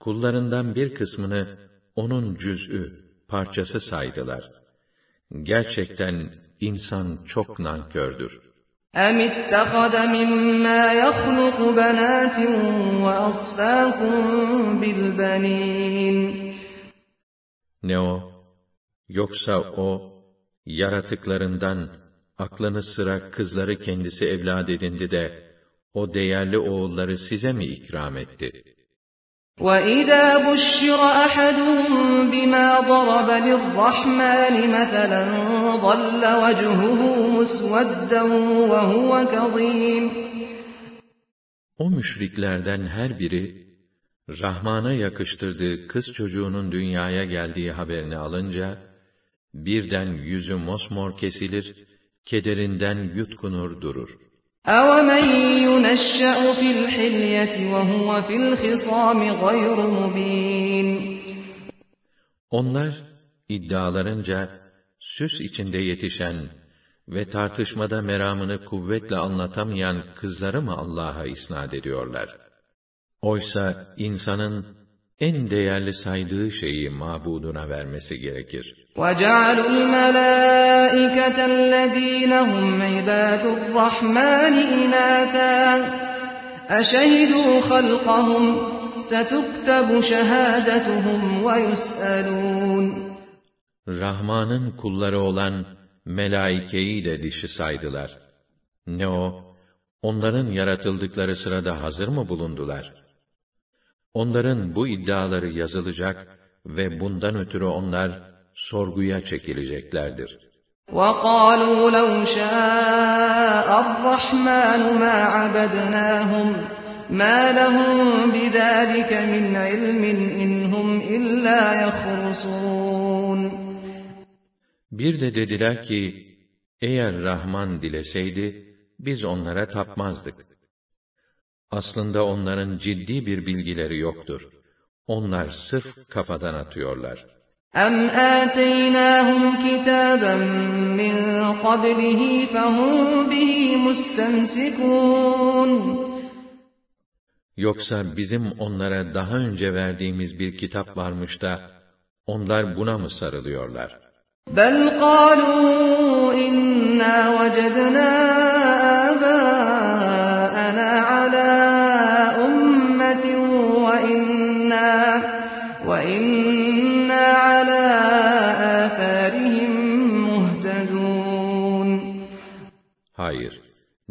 kullarından bir kısmını onun cüz'ü, parçası saydılar. Gerçekten insan çok nankördür. اَمِ اتَّخَذَ مِمَّا يَخْلُقُ بَنَاتٍ وَأَصْفَاكُمْ بِالْبَنِينَ Ne o? Yoksa o, yaratıklarından aklını sıra kızları kendisi evlad edindi de, o değerli oğulları size mi ikram etti?' وَإِذَا بُشِّرَ أَحَدُهُم بِمَا ضَرَبَ لِلرَّحْمَنِ مَثَلًا ظَلَّ وَجْهُهُ مُسْوَدًّا وَهُوَ كَظِيمٌ O müşriklerden her biri, Rahman'a yakıştırdığı kız çocuğunun dünyaya geldiği haberini alınca, birden yüzü mosmor kesilir, kederinden yutkunur durur. أَوَمَنْ يُنَشَّأُ فِي الْحِلْيَةِ وَهُوَ فِي الْخِصَامِ غَيْرُ مُب۪ينٍ Onlar, iddialarınca, süs içinde yetişen ve tartışmada meramını kuvvetle anlatamayan kızları mı Allah'a isnat ediyorlar? Oysa insanın en değerli saydığı şeyi mabuduna vermesi gerekir. وَجَعَلُوا الْمَلَائِكَةَ الَّذ۪ينَ هُمْ عِبَادُ الرَّحْمَنِ إِنَاثًا أَشَهِدُوا خَلْقَهُمْ سَتُكْتَبُ شَهَادَتُهُمْ وَيُسْأَلُونَ Rahman'ın kulları olan melaikeyi de dişi saydılar. Ne o? Onların yaratıldıkları sırada hazır mı bulundular? Onların bu iddiaları yazılacak ve bundan ötürü onlar sorguya çekileceklerdir. وَقَالُوا لَوْ شَاءَ الرَّحْمَنُ مَا عَبَدْنَاهُمْ مَا لَهُمْ بِذَٰلِكَ مِنْ عِلْمٍ اِنْ هُمْ اِلَّا يَخْرُصُونَ Bir de dediler ki, eğer Rahman dileseydi, biz onlara tapmazdık. Aslında onların ciddi bir bilgileri yoktur. Onlar sırf kafadan atıyorlar. أَمْ آتَيْنَاهُمْ كِتَابًا مِّن قَبْلِهِ فَهُمْ بِهِ مُسْتَمْسِكُونَ Yoksa bizim onlara daha önce verdiğimiz bir kitap varmış da, onlar buna mı sarılıyorlar? بَلْ قَالُوا إِنَّا وَجَدْنَا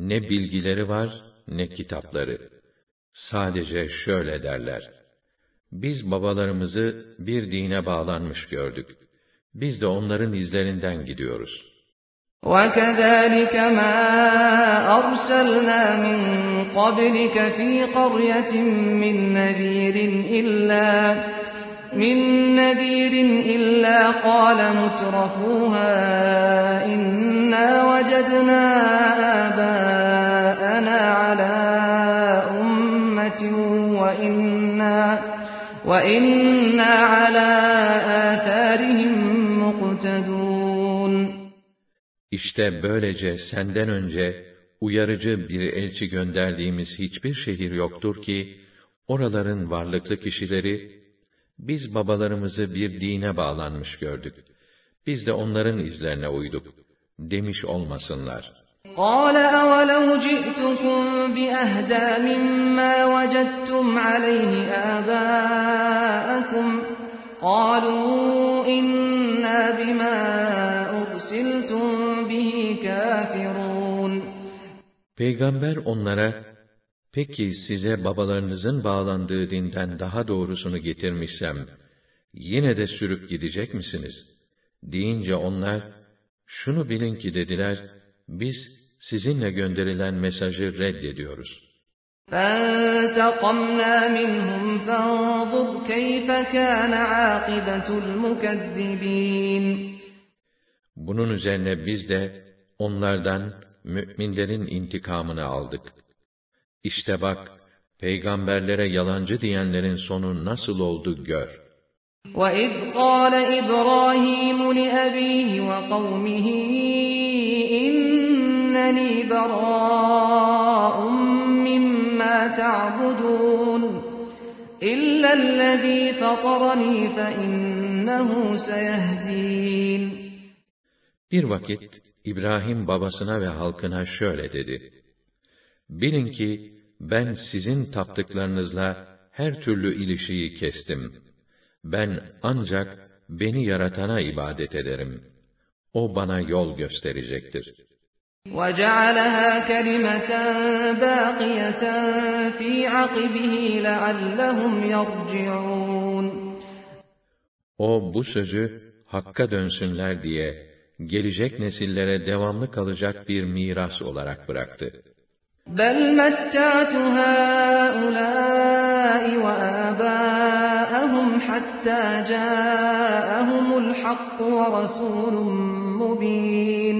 ne bilgileri var, ne kitapları. Sadece şöyle derler. Biz babalarımızı bir dine bağlanmış gördük. Biz de onların izlerinden gidiyoruz. وَكَذَٰلِكَ مَا أَرْسَلْنَا مِن قَبْلِكَ فِي قَرْيَةٍ مِّن نَّذِيرٍ إِلَّا مِن نَّذِيرٍ إِلَّا قَالَ مُتْرَفُوهَا إِنَّا وَجَدْنَا آبَاءَنَا عَلَىٰ أُمَّةٍ وَإِنَّا وَإِنَّا عَلَىٰ آثَارِهِم مُّقْتَدُونَ İşte böylece senden önce uyarıcı bir elçi gönderdiğimiz hiçbir şehir yoktur ki, oraların varlıklı kişileri, biz babalarımızı bir dine bağlanmış gördük. Biz de onların izlerine uyduk, demiş olmasınlar. قَالَ أَوَلَوْ جِئْتُكُم بِأَهْدَىٰ مِمَّا وَجَدتُّمْ عَلَيْهِ آبَاءَكُمْ قَالُوا إِنَّا بِمَا أُرْسِلْتُم بِهِ كَافِرُونَ Peygamber onlara, peki size babalarınızın bağlandığı dinden daha doğrusunu getirmişsem, yine de sürüp gidecek misiniz? Deyince onlar, şunu bilin ki dediler, biz sizinle gönderilen mesajı reddediyoruz. فَانْتَقَمْنَا مِنْهُمْ فَانظُرْ كَيْفَ كَانَ عَاقِبَةُ الْمُكَذِّبِينَ Bunun üzerine biz de onlardan müminlerin intikamını aldık. İşte bak, peygamberlere yalancı diyenlerin sonu nasıl oldu gör. وَإِذْ قَالَ إِبْرَاهِيمُ لِأَبِيهِ وَقَوْمِهِ إِنَّنِي بَرَاءٌ مِّمَّا تَعْبُدُونَ إِلَّا الَّذِي فَطَرَنِي فَإِنَّهُ سَيَهْدِينِ Bir vakit İbrahim babasına ve halkına şöyle dedi. Bilin ki ben sizin taptıklarınızla her türlü ilişiği kestim. Ben ancak beni yaratana ibadet ederim. O bana yol gösterecektir. وَجَعَلَهَا كَلِمَةً بَاقِيَةً فِي عَقِبِهِ لَعَلَّهُمْ يَرْجِعُونَ O bu sözü hakka dönsünler diye gelecek nesillere devamlı kalacak bir miras olarak bıraktı. بَلْ مَتَّعْتُ هَٰؤُلَاءِ وَآبَاءَهُمْ حَتَّىٰ جَاءَهُمُ الْحَقُّ وَرَسُولٌ مُّبِينٌ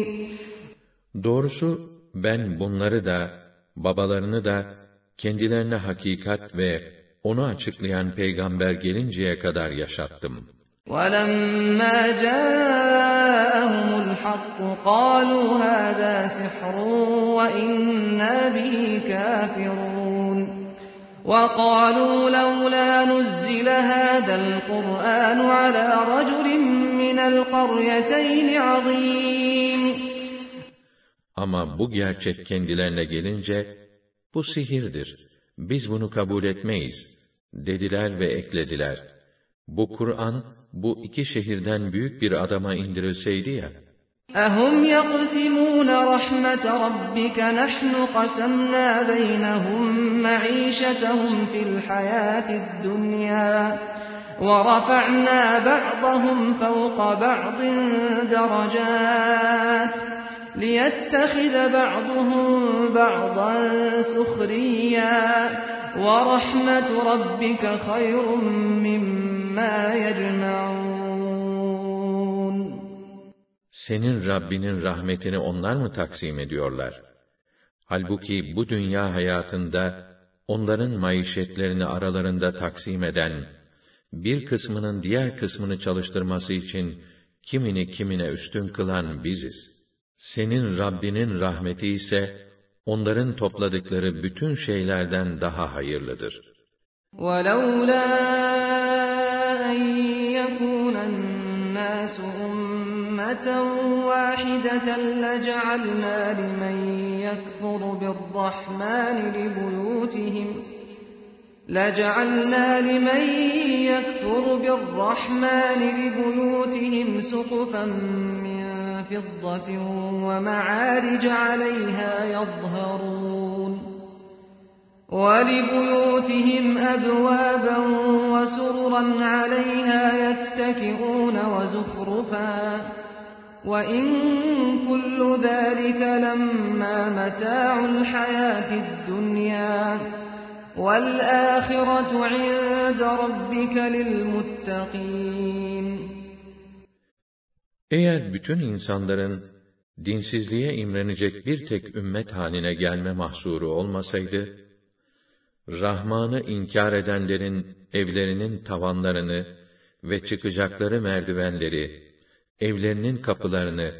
Doğrusu ben bunları da, babalarını da, kendilerine hakikat ve onu açıklayan peygamber gelinceye kadar yaşattım. وَلَمَّا جَاءَهُمُ الْحَقُّ قَالُوا هَٰذَا سِحْرٌ وَإِنَّا بِهِ كَافِرُونَ وَقَالُوا لَوْلَا نُزِّلَ هَٰذَا الْقُرْآنُ عَلَىٰ رَجُلٍ مِّنَ الْقَرْيَتَيْنِ عَظِيمٍ Ama bu gerçek kendilerine gelince, bu sihirdir, biz bunu kabul etmeyiz, dediler ve eklediler. Bu Kur'an, bu iki şehirden büyük bir adama indirilseydi ya, أَهُمْ يَقْسِمُونَ رَحْمَةَ رَبِّكَ نَحْنُ قَسَمْنَا بَيْنَهُم مَّعِيشَتَهُمْ فِي الْحَيَاةِ الدُّنْيَا وَرَفَعْنَا بَعْضَهُمْ فَوْقَ بَعْضٍ دَرَجَاتٍ لِيَتَّخِذَ بَعْضُهُم بَعْضًا سُخْرِيًّا وَرَحْمَةُ رَبِّكَ خَيْرٌ مِّمَّا يَجْمَعُونَ senin Rabbinin rahmetini onlar mı taksim ediyorlar? Halbuki bu dünya hayatında onların maişetlerini aralarında taksim eden bir kısmının diğer kısmını çalıştırması için kimini kimine üstün kılan biziz. Senin Rabbinin rahmeti ise onların topladıkları bütün şeylerden daha hayırlıdır. وَلَوْلَا أَنْ يَكُونَ النَّاسُ أُمَّةً وَاحِدَةً لَجَعَلْنَا لِمَنْ يَكْفُرُ بِالرَّحْمَنِ لِبُيُوتِهِمْ لَجَعَلْنَا لِمَنْ يَكْفُرُ بِالرَّحْمَنِ لِبُيُوتِهِمْ سُقُفًا مِّن فِضَّةٍ وَمَعَارِجَ عَلَيْهَا يَظْهَرُونَ وَلِبُيُوتِهِمْ أَبْوَابًا وَسُرُرًا عَلَيْهَا يَتَّكِئُونَ وَزُخْرُفًا وَإِن كُلُّ ذَلِكَ لَمَّا مَتَاعُ الْحَيَاةِ الدُّنْيَا وَالْآخِرَةُ عِندَ رَبِّكَ لِلْمُتَّقِينَ Eğer bütün insanların dinsizliğe imrenecek bir tek ümmet haline gelme mahsuru olmasaydı, Rahman'ı inkar edenlerin evlerinin tavanlarını ve çıkacakları merdivenleri, evlerinin kapılarını,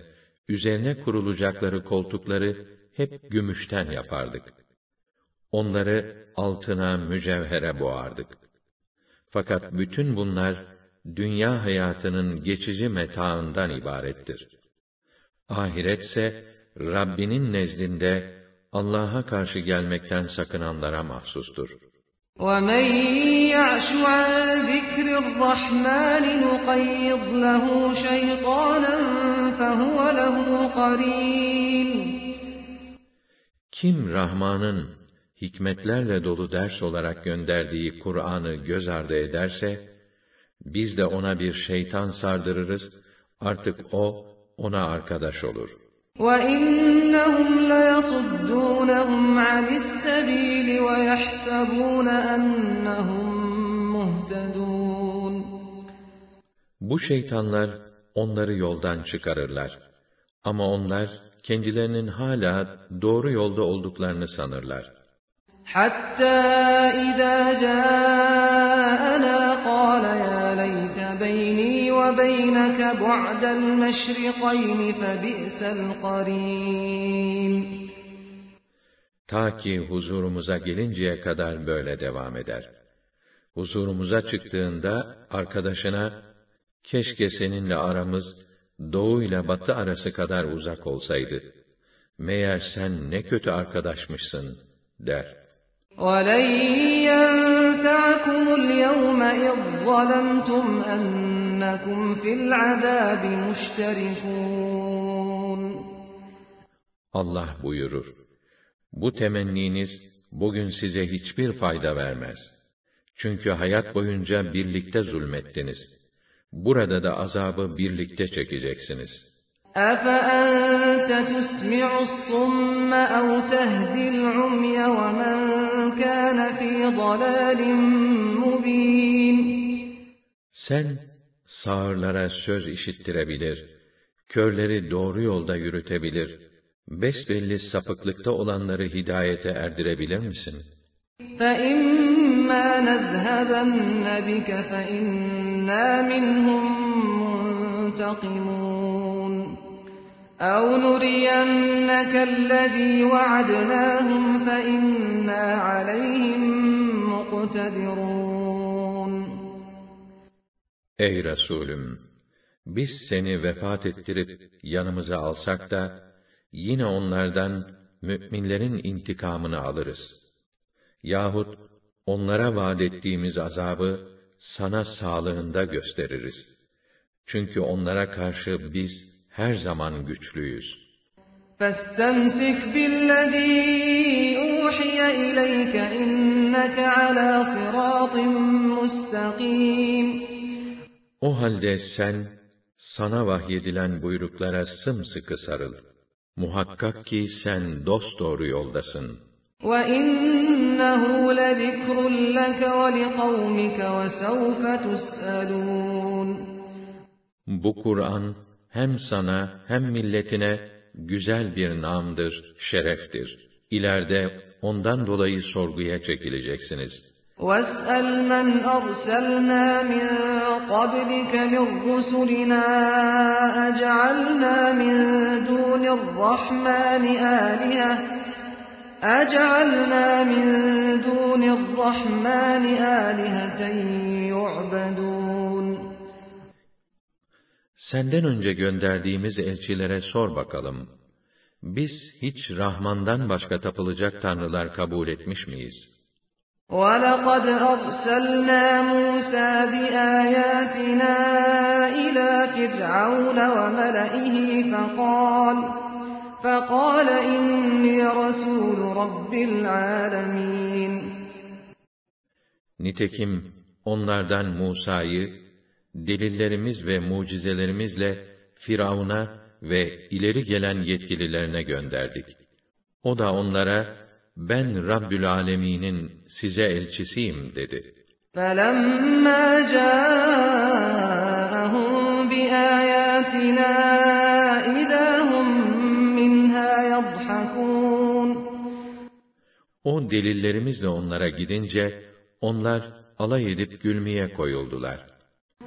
üzerine kurulacakları koltukları hep gümüşten yapardık. Onları altına, mücevhere boğardık. Fakat bütün bunlar, dünya hayatının geçici metaından ibarettir. Ahiretse, Rabbinin nezdinde, Allah'a karşı gelmekten sakınanlara mahsustur. وَمَنْ يَعْشُ عَنْ ذِكْرِ الرَّحْمَنِ نُقَيِّضْ لَهُ شَيْطَانًا فَهُوَ لَهُ قَرِينٌ Kim Rahman'ın hikmetlerle dolu ders olarak gönderdiği Kur'an'ı göz ardı ederse, biz de ona bir şeytan sardırırız, artık o, ona arkadaş olur. وَإِنَّهُمْ لَيَصُدُّونَهُمْ عَنِ السَّبِيلِ وَيَحْسَبُونَ أَنَّهُمْ مُهْتَدُونَ Bu şeytanlar onları yoldan çıkarırlar. Ama onlar kendilerinin hala doğru yolda olduklarını sanırlar. حَتَّى إِذَا جَاءَنَا وَبَيْنَكَ بُعْدَ الْمَشْرِقَيْنِ فَبِئْسَ الْقَرِينُ Ta ki huzurumuza gelinceye kadar böyle devam eder. Huzurumuza çıktığında arkadaşına, keşke seninle aramız doğu ile batı arası kadar uzak olsaydı. Meğer sen ne kötü arkadaşmışsın, der. وَلَنْ يَنْفَعَكُمُ الْيَوْمَ إِذ ظَّلَمْتُمْ أَنَّكُمْ فِي الْعَذَابِ مُشْتَرِكُونَ Allah buyurur. Bu temenniniz bugün size hiçbir fayda vermez. Çünkü hayat boyunca birlikte zulmettiniz. Burada da azabı birlikte çekeceksiniz. أَفَأَنْتَ تُسْمِعُ الصُّمَّ أَوْ تَهْدِي الْعُمْيَ وَمَنْ كَانَ فِي ضَلَالٍ مُبِينٍ Sen sağırlara söz işittirebilir, körleri doğru yolda yürütebilir, besbelli sapıklıkta olanları hidayete erdirebilir misin? فَإِمَّا نَذْهَبَنَّ بِكَ فَإِنَّا مِنْهُمْ مُنْتَقِمُونَ أَوْ نُرِيَنَّكَ الَّذِي وَعَدْنَاهُمْ فَإِنَّا عَلَيْهِمْ مُقْتَدِرُونَ Ey Resulüm! Biz seni vefat ettirip yanımıza alsak da, yine onlardan mü'minlerin intikamını alırız. Yahut onlara vaad ettiğimiz azabı sana sağlığında gösteririz. Çünkü onlara karşı biz her zaman güçlüyüz. فَاسْتَمْسِكْ بِالَّذِي أُوحِيَ إِلَيْكَ إِنَّكَ عَلَى صِرَاطٍ مُسْتَقِيمٍ O halde sen, sana vahyedilen buyruklara sımsıkı sarıl. Muhakkak ki sen dosdoğru yoldasın. وَإِنَّهُ لَذِكْرٌ لَكَ وَلِقَوْمِكَ وَسَوْفَ تُسْأَلُونَ Bu Kur'an, hem sana hem milletine güzel bir namdır, şereftir. İleride ondan dolayı sorguya çekileceksiniz. واسأل من أرسلنا من قبلك من رسلنا أجعلنا من دون الرحمن آلهة أجعلنا من دون الرحمن آلهة يعبدون Senden önce gönderdiğimiz elçilere sor bakalım. Biz hiç Rahman'dan başka tapılacak tanrılar kabul etmiş miyiz? وَلَقَدْ أَرْسَلْنَا مُوسَى بِآيَاتِنَا إِلَى فِرْعَوْنَ وَمَلَئِهِ فَقَالَ فَقَالَ إِنِّي رَسُولُ رَبِّ الْعَالَمِينَ Nitekim onlardan Musa'yı delillerimiz ve mucizelerimizle Firavun'a ve ileri gelen yetkililerine gönderdik. O da onlara ben Rabbül Alemin'in size elçisiyim dedi. فَلَمَّا جَاءَهُم بِآيَاتِنَا إِذَا هُم مِّنْهَا يَضْحَكُونَ O delillerimizle onlara gidince onlar alay edip gülmeye koyuldular.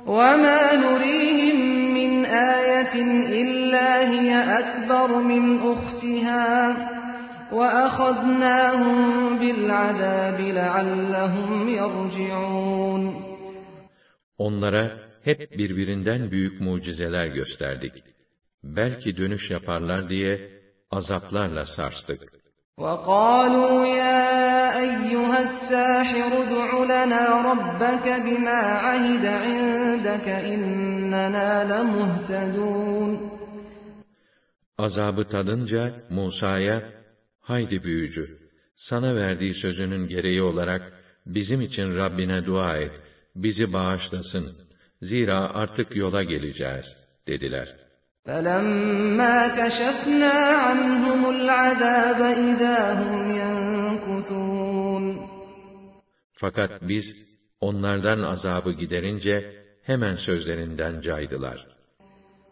وَمَا نُرِيهِم مِّنْ آيَةٍ إِلَّا هِيَ أَكْبَرُ مِنْ أُخْتِهَا وَأَخَذْنَاهُم بِالْعَذَابِ لَعَلَّهُمْ يَرْجِعُونَ Onlara hep birbirinden büyük mucizeler gösterdik. Belki dönüş yaparlar diye azaplarla sarstık. وَقَالُوا يَا أَيُّهَا السَّاحِرُ ادْعُ لَنَا رَبَّكَ بِمَا عَهِدَ عِندَكَ إِنَّنَا لَمُهْتَدُونَ Azabı tadınca Musa'ya, haydi büyücü, sana verdiği sözünün gereği olarak bizim için Rabbine dua et, bizi bağışlasın. Zira artık yola geleceğiz, dediler. فَلَمَّا كَشَفْنَا عَنْهُمُ الْعَذَابَ إِذَا هُمْ يَنكُثُونَ Fakat biz onlardan azabı giderince hemen sözlerinden caydılar.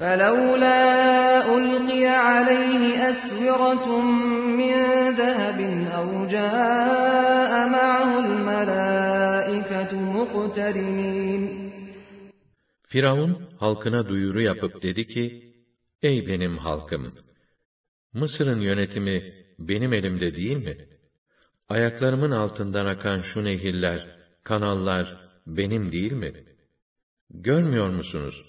فَلَوْلَا أُلْقِيَ عَلَيْهِ أَسْوِرَةٌ مِّن ذَهَبٍ أَوْ جَاءَ مَعَهُ الْمَلَائِكَةُ مُقْتَرِنِينَ Firavun halkına duyuru yapıp dedi ki, Ey benim halkım! Mısır'ın yönetimi benim elimde değil mi? Ayaklarımın altından akan şu nehirler, kanallar benim değil mi? Görmüyor musunuz?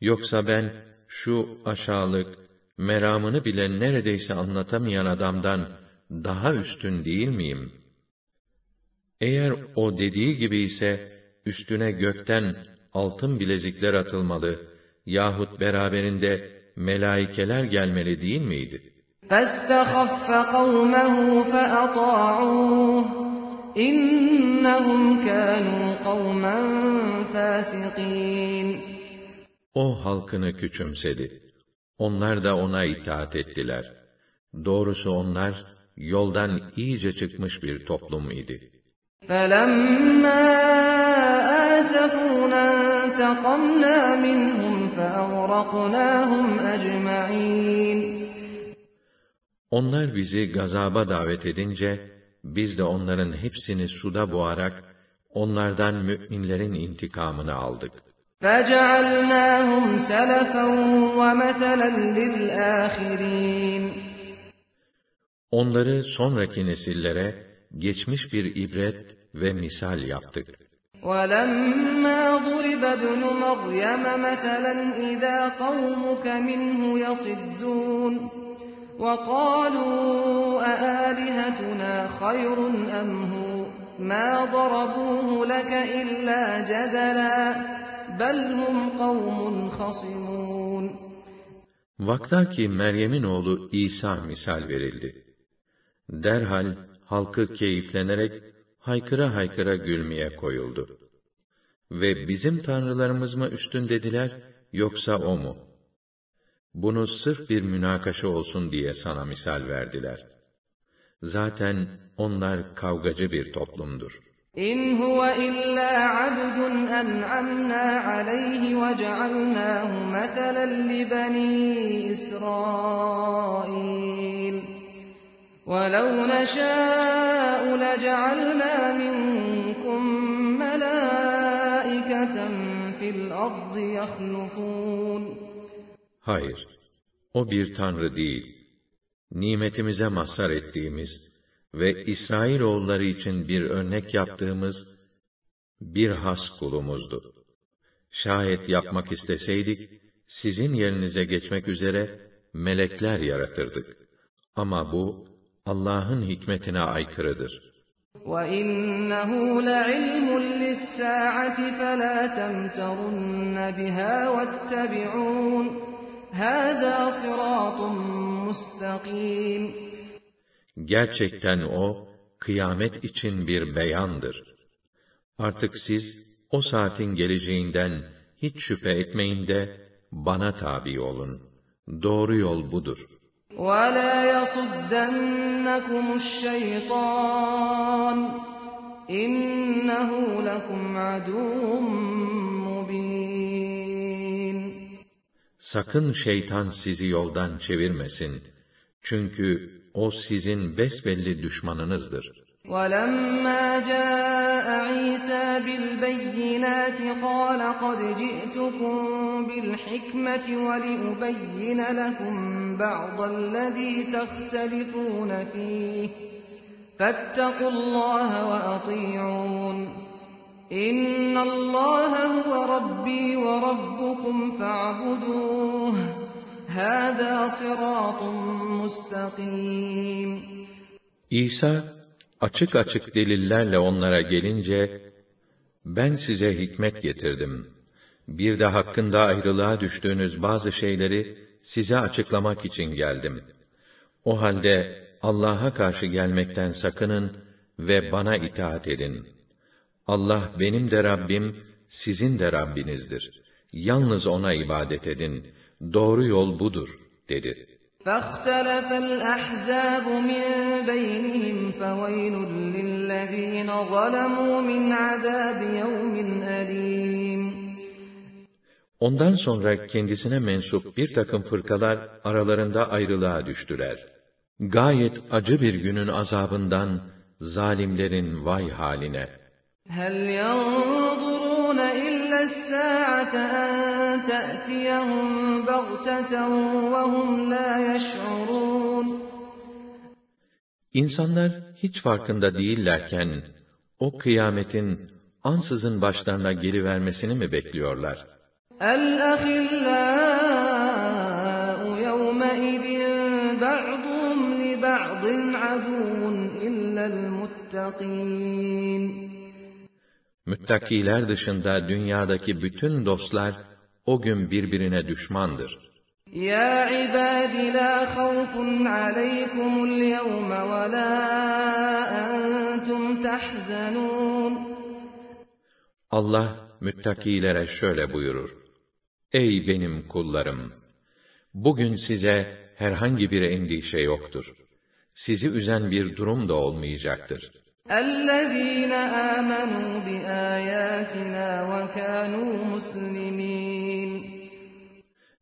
Yoksa ben şu aşağılık, meramını bile neredeyse anlatamayan adamdan daha üstün değil miyim? Eğer o dediği gibi ise, üstüne gökten altın bilezikler atılmalı yahut beraberinde melaikeler gelmeli değil miydi? فَاسْتَخَفَّ قَوْمَهُ فَأَطَاعُوهُ إِنَّهُمْ كَانُوا قَوْمًا فَاسِقِينَ O halkını küçümsedi. Onlar da ona itaat ettiler. Doğrusu onlar, yoldan iyice çıkmış bir toplum idi. فَلَمَّا آسَفُونَا انتَقَمْنَا مِنْهُمْ فَأَغْرَقْنَاهُمْ أَجْمَعِينَ Onlar bizi gazaba davet edince, biz de onların hepsini suda boğarak, onlardan mü'minlerin intikamını aldık. فَجَعَلْنَاهُمْ سَلَفًا وَمَثَلًا لِلْآخِرِينَ Onları sonraki nesillere geçmiş bir ibret ve misal yaptık. وَلَمَّا ضُرِبَ ابْنُ مَرْيَمَ مَثَلًا إِذَا قَوْمُكَ مِنْهُ يَصِدُّونَ وَقَالُوا أَآلِهَتُنَا خَيْرٌ أَمْ هُوَ مَا ضَرَبُوهُ لَكَ إِلَّا جَدَلًا بَلْ هُمْ قَوْمٌ خَصِمُونَ Vaktaki Meryem'in oğlu İsa misal verildi. Derhal halkı keyiflenerek haykıra haykıra gülmeye koyuldu. ve bizim tanrılarımız mı üstün dediler, yoksa o mu? Bunu sırf bir münakaşa olsun diye sana misal verdiler. Zaten onlar kavgacı bir toplumdur. إن هو إلا عبد أنعمنا عليه وجعلناه مثلا لبني إسرائيل ولو نشاء لجعلنا منكم ملائكة في الأرض يخلفون Hayır, o bir tanrı değil. Nimetimize mazhar ettiğimiz, ve İsrail oğulları için bir örnek yaptığımız bir has kulumuzdu. Şayet yapmak isteseydik, sizin yerinize geçmek üzere melekler yaratırdık. Ama bu, Allah'ın hikmetine aykırıdır. وَإِنَّهُ لَعِلْمٌ لِلسَّاعَةِ فَلَا تَمْتَرُنَّ بِهَا وَاتَّبِعُونَ هَذَا صِرَاطٌ مُسْتَقِيمٌ Gerçekten o, kıyamet için bir beyandır. Artık siz, o saatin geleceğinden hiç şüphe etmeyin de, bana tabi olun. Doğru yol budur. وَلَا يَصُدَّنَّكُمُ الشَّيْطَانُ اِنَّهُ لَكُمْ عَدُوٌ مُّبِينٌ Sakın şeytan sizi yoldan çevirmesin. Çünkü o sizin besbelli düşmanınızdır. وَلَمَّا جَاءَ عِيسَى بِالْبَيِّنَاتِ قَالَ قَدْ جِئْتُكُم بِالْحِكْمَةِ وَلِأُبَيِّنَ لَكُم بَعْضَ الَّذِي تَخْتَلِفُونَ فِيهِ فَاتَّقُوا اللَّهَ وَأَطِيعُونِ إِنَّ اللَّهَ هُوَ رَبِّي وَرَبُّكُمْ فَاعْبُدُوهُ هَذَا صِرَاطٌ مُسْتَقِيمٌ İsa açık açık delillerle onlara gelince, ben size hikmet getirdim. Bir de hakkında ayrılığa düştüğünüz bazı şeyleri size açıklamak için geldim. O halde Allah'a karşı gelmekten sakının ve bana itaat edin. Allah benim de Rabbim, sizin de Rabbinizdir. Yalnız O'na ibadet edin. Doğru yol budur, dedi. فاختلف الأحزاب من بينهم فويل للذين ظلموا من عذاب يوم أليم Ondan sonra kendisine mensup bir takım fırkalar aralarında ayrılığa düştüler. Gayet acı bir günün azabından zalimlerin vay haline. هل ينظرون إلا الساعة أن تأتيهم بغتة وهم لا يشعرون İnsanlar hiç farkında değillerken, o kıyametin ansızın başlarına gelivermesini mi bekliyorlar? الأخلاء يومئذ بعضهم لبعض عدو إلا المتقين Müttakiler dışında dünyadaki bütün dostlar o gün birbirine düşmandır. Ya ibadi la khawfun aleykumul yevme ve la entum tahzanun. Allah müttakilere şöyle buyurur. Ey benim kullarım! Bugün size herhangi bir endişe yoktur. Sizi üzen bir durum da olmayacaktır.'' الذين آمنوا بآياتنا وكانوا مسلمين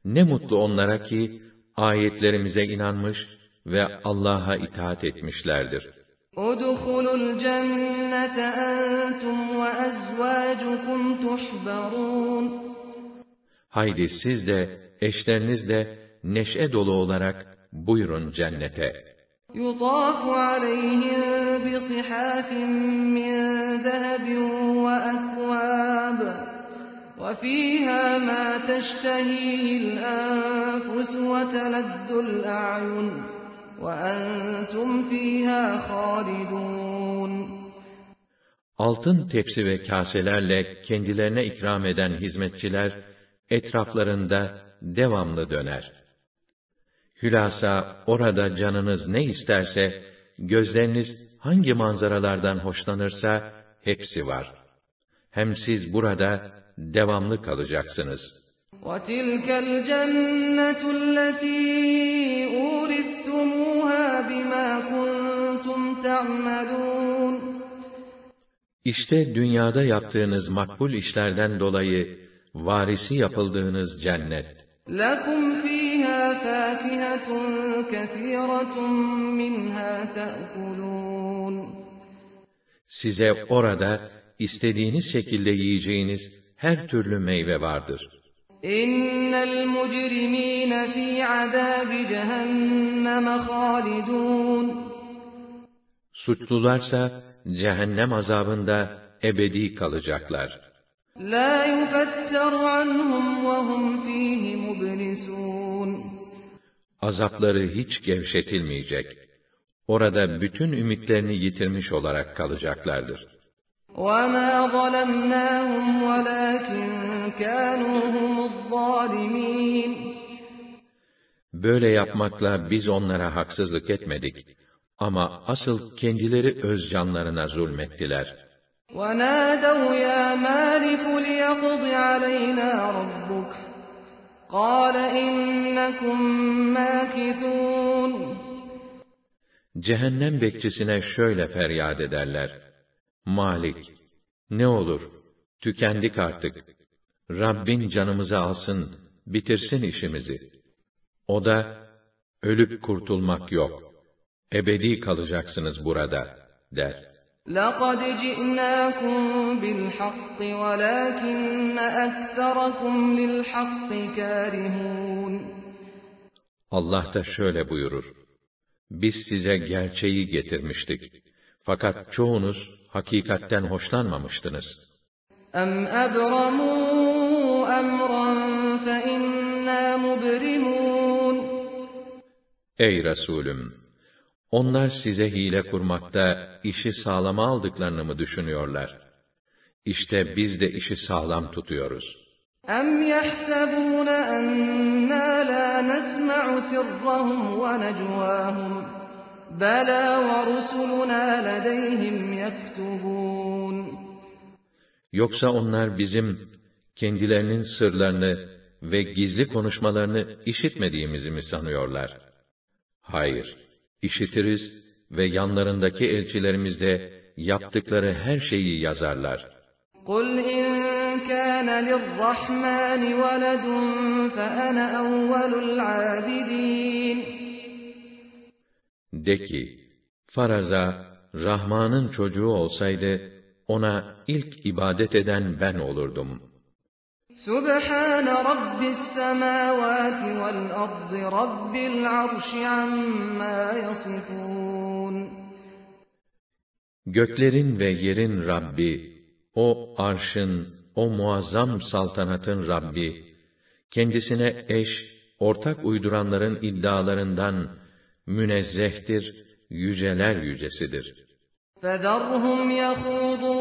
Ne mutlu onlara ki ayetlerimize inanmış ve Allah'a itaat etmişlerdir. ادخلوا الجنة أنتم وأزواجكم تحبرون Haydi siz de, eşleriniz de neşe dolu olarak buyurun cennete. يطاف عليهم بصحاف من ذهب وأكواب وفيها ما تشتهيه الأنفس وتلذ الأعين وأنتم فيها خالدون Altın tepsi ve kaselerle kendilerine ikram eden hizmetçiler, etraflarında devamlı döner. Hülasa orada canınız ne isterse, gözleriniz hangi manzaralardan hoşlanırsa hepsi var. Hem siz burada devamlı kalacaksınız. وَتِلْكَ الْجَنَّةُ الَّتِي أُورِثْتُمُوهَا بِمَا كُنْتُمْ تَعْمَلُونَ İşte dünyada yaptığınız makbul işlerden dolayı varisi yapıldığınız cennet. لَكُمْ فِيهَا فَاكِهَةٌ كَثِيرَةٌ مِنْهَا تَأْكُلُونَ Size orada istediğiniz şekilde yiyeceğiniz her türlü meyve vardır. إِنَّ الْمُجْرِمِينَ فِي عَذَابِ جَهَنَّمَ خَالِدُونَ Suçlularsa cehennem azabında ebedi kalacaklar. لَا يُفَتَّرُ عَنْهُمْ وَهُمْ فِيهِ مُبْلِسُونَ Azapları hiç gevşetilmeyecek. Orada bütün ümitlerini yitirmiş olarak kalacaklardır. وَمَا ظَلَمْنَاهُمْ وَلَكِنْ كَانُوا هُمُ الظَّالِمِينَ Böyle yapmakla biz onlara haksızlık etmedik. Ama asıl kendileri öz canlarına zulmettiler. وَنَادَوْا يَا مَالِكُ لِيَقْضِ عَلَيْنَا رَبُّكَ قَالَ إِنَّكُمْ مَاكِثُونَ Cehennem bekçisine şöyle feryat ederler. Malik, ne olur, tükendik artık. Rabbin canımızı alsın, bitirsin işimizi. O da, ölüp kurtulmak yok. Ebedi kalacaksınız burada, der. لَقَدْ جِئْنَاكُمْ بِالْحَقِّ وَلَكِنَّ أَكْثَرَكُمْ لِلْحَقِّ كَارِهُونَ Allah da şöyle buyurur. Biz size gerçeği getirmiştik. Fakat çoğunuz hakikatten hoşlanmamıştınız. أَمْ أَبْرَمُوا أَمْرًا فَإِنَّا مُبْرِمُونَ Ey Resulüm! Onlar size hile kurmakta işi sağlama aldıklarını mı düşünüyorlar? İşte biz de işi sağlam tutuyoruz. أَمْ يَحْسَبُونَ أَنَّا لَا نَسْمَعُ سِرَّهُمْ وَنَجْوَاهُمْ بَلَى وَرُسُلُنَا لَدَيْهِمْ يَكْتُبُونَ Yoksa onlar bizim kendilerinin sırlarını ve gizli konuşmalarını işitmediğimizi mi sanıyorlar? Hayır, işitiriz ve yanlarındaki elçilerimiz de yaptıkları her şeyi yazarlar. قُلْ إِن كَانَ لِلرَّحْمَنِ وَلَدٌ فَأَنَا أَوَّلُ الْعَابِدِينَ De ki, faraza, Rahman'ın çocuğu olsaydı, ona ilk ibadet eden ben olurdum. سُبْحَانَ رَبِّ السَّمَاوَاتِ وَالْأَرْضِ رَبِّ الْعَرْشِ عَمَّا يَصِفُونَ Göklerin ve yerin Rabbi, o arşın, o muazzam saltanatın Rabbi, kendisine eş, ortak uyduranların iddialarından münezzehtir, yüceler yücesidir. فَذَرْهُمْ يَخُوضُوا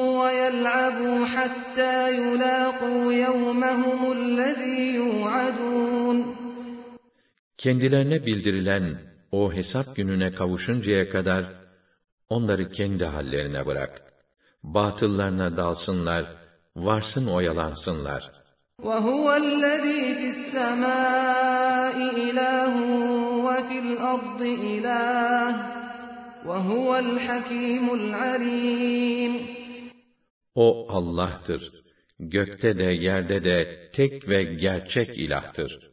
وَيَلْعَبُوا حَتَّى يُلَاقُوا يَوْمَهُمُ الَّذ۪ي يُوعَدُونَ Kendilerine bildirilen o hesap gününe kavuşuncaya kadar, onları kendi hallerine bırak. Batıllarına dalsınlar, varsın oyalansınlar. وَهُوَ الَّذ۪ي فِي السَّمَاءِ إِلَٰهٌ وَفِي الْأَرْضِ إِلَٰهٌ وَهُوَ الْحَكِيمُ الْعَلِيمُ O Allah'tır. Gökte de yerde de tek ve gerçek ilahtır.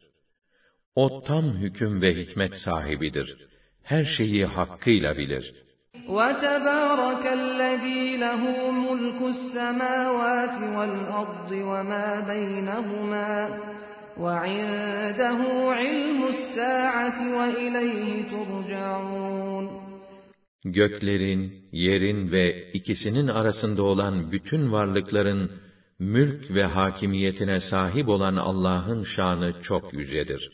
O tam hüküm ve hikmet sahibidir. Her şeyi hakkıyla bilir. وَتَبَارَكَ الَّذ۪ي لَهُ مُلْكُ السَّمَاوَاتِ وَالْأَرْضِ وَمَا بَيْنَهُمَا وَعِندَهُ عِلْمُ السَّاعَةِ وَإِلَيْهِ تُرْجَعُونَ Göklerin, yerin ve ikisinin arasında olan bütün varlıkların mülk ve hakimiyetine sahip olan Allah'ın şanı çok yücedir.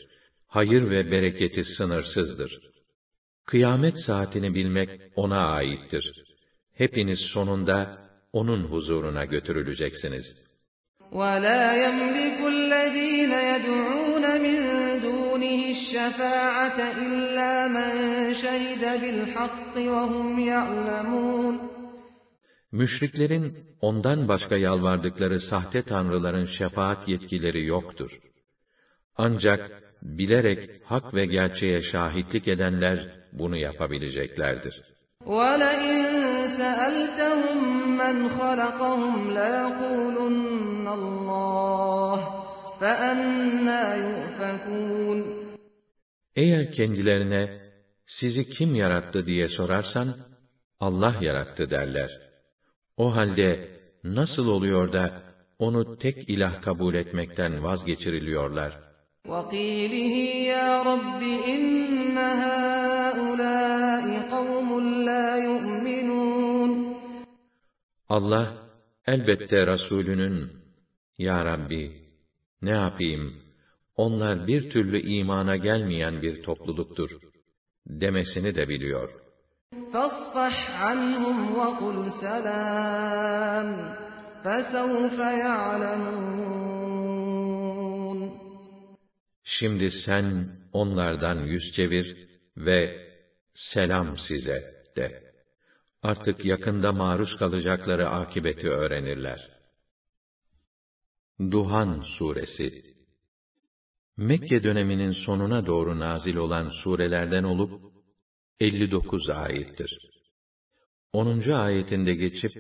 Hayır ve bereketi sınırsızdır. Kıyamet saatini bilmek ona aittir. Hepiniz sonunda onun huzuruna götürüleceksiniz. وَلَا يَمْلِكُ الَّذ۪ينَ يَدْعُونَ مِنْ دُونِهِ الشَّفَاعَةَ إِلَّا مَنْ شَهِدَ بِالْحَقِّ وَهُمْ يَعْلَمُونَ Müşriklerin ondan başka yalvardıkları sahte tanrıların şefaat yetkileri yoktur. Ancak bilerek hak ve gerçeğe şahitlik edenler bunu yapabileceklerdir. وَلَئِن سَأَلْتَهُم مَّنْ خَلَقَهُمْ لَيَقُولُنَّ اللّٰهِ فَأَنَّا يُؤْفَكُونَ Eğer kendilerine sizi kim yarattı diye sorarsan, Allah yarattı derler. O halde nasıl oluyor da onu tek ilah kabul etmekten vazgeçiriliyorlar? وَقِيلِهِ يَا رَبِّ إِنَّ هَٰؤُلَاءِ قَوْمٌ لَا يُؤْمِنُونَ Allah elbette Resulünün Ya Rabbi ne yapayım onlar bir türlü imana gelmeyen bir topluluktur demesini de biliyor. فَاصْفَحْ عَنْهُمْ وَقُلْ سَلَامٌ فَسَوْفَ يَعْلَمُونَ Şimdi sen onlardan yüz çevir ve selam size de. Artık yakında maruz kalacakları akibeti öğrenirler. Duhan Suresi Mekke döneminin sonuna doğru nazil olan surelerden olup 59 ayettir. 10. ayetinde geçip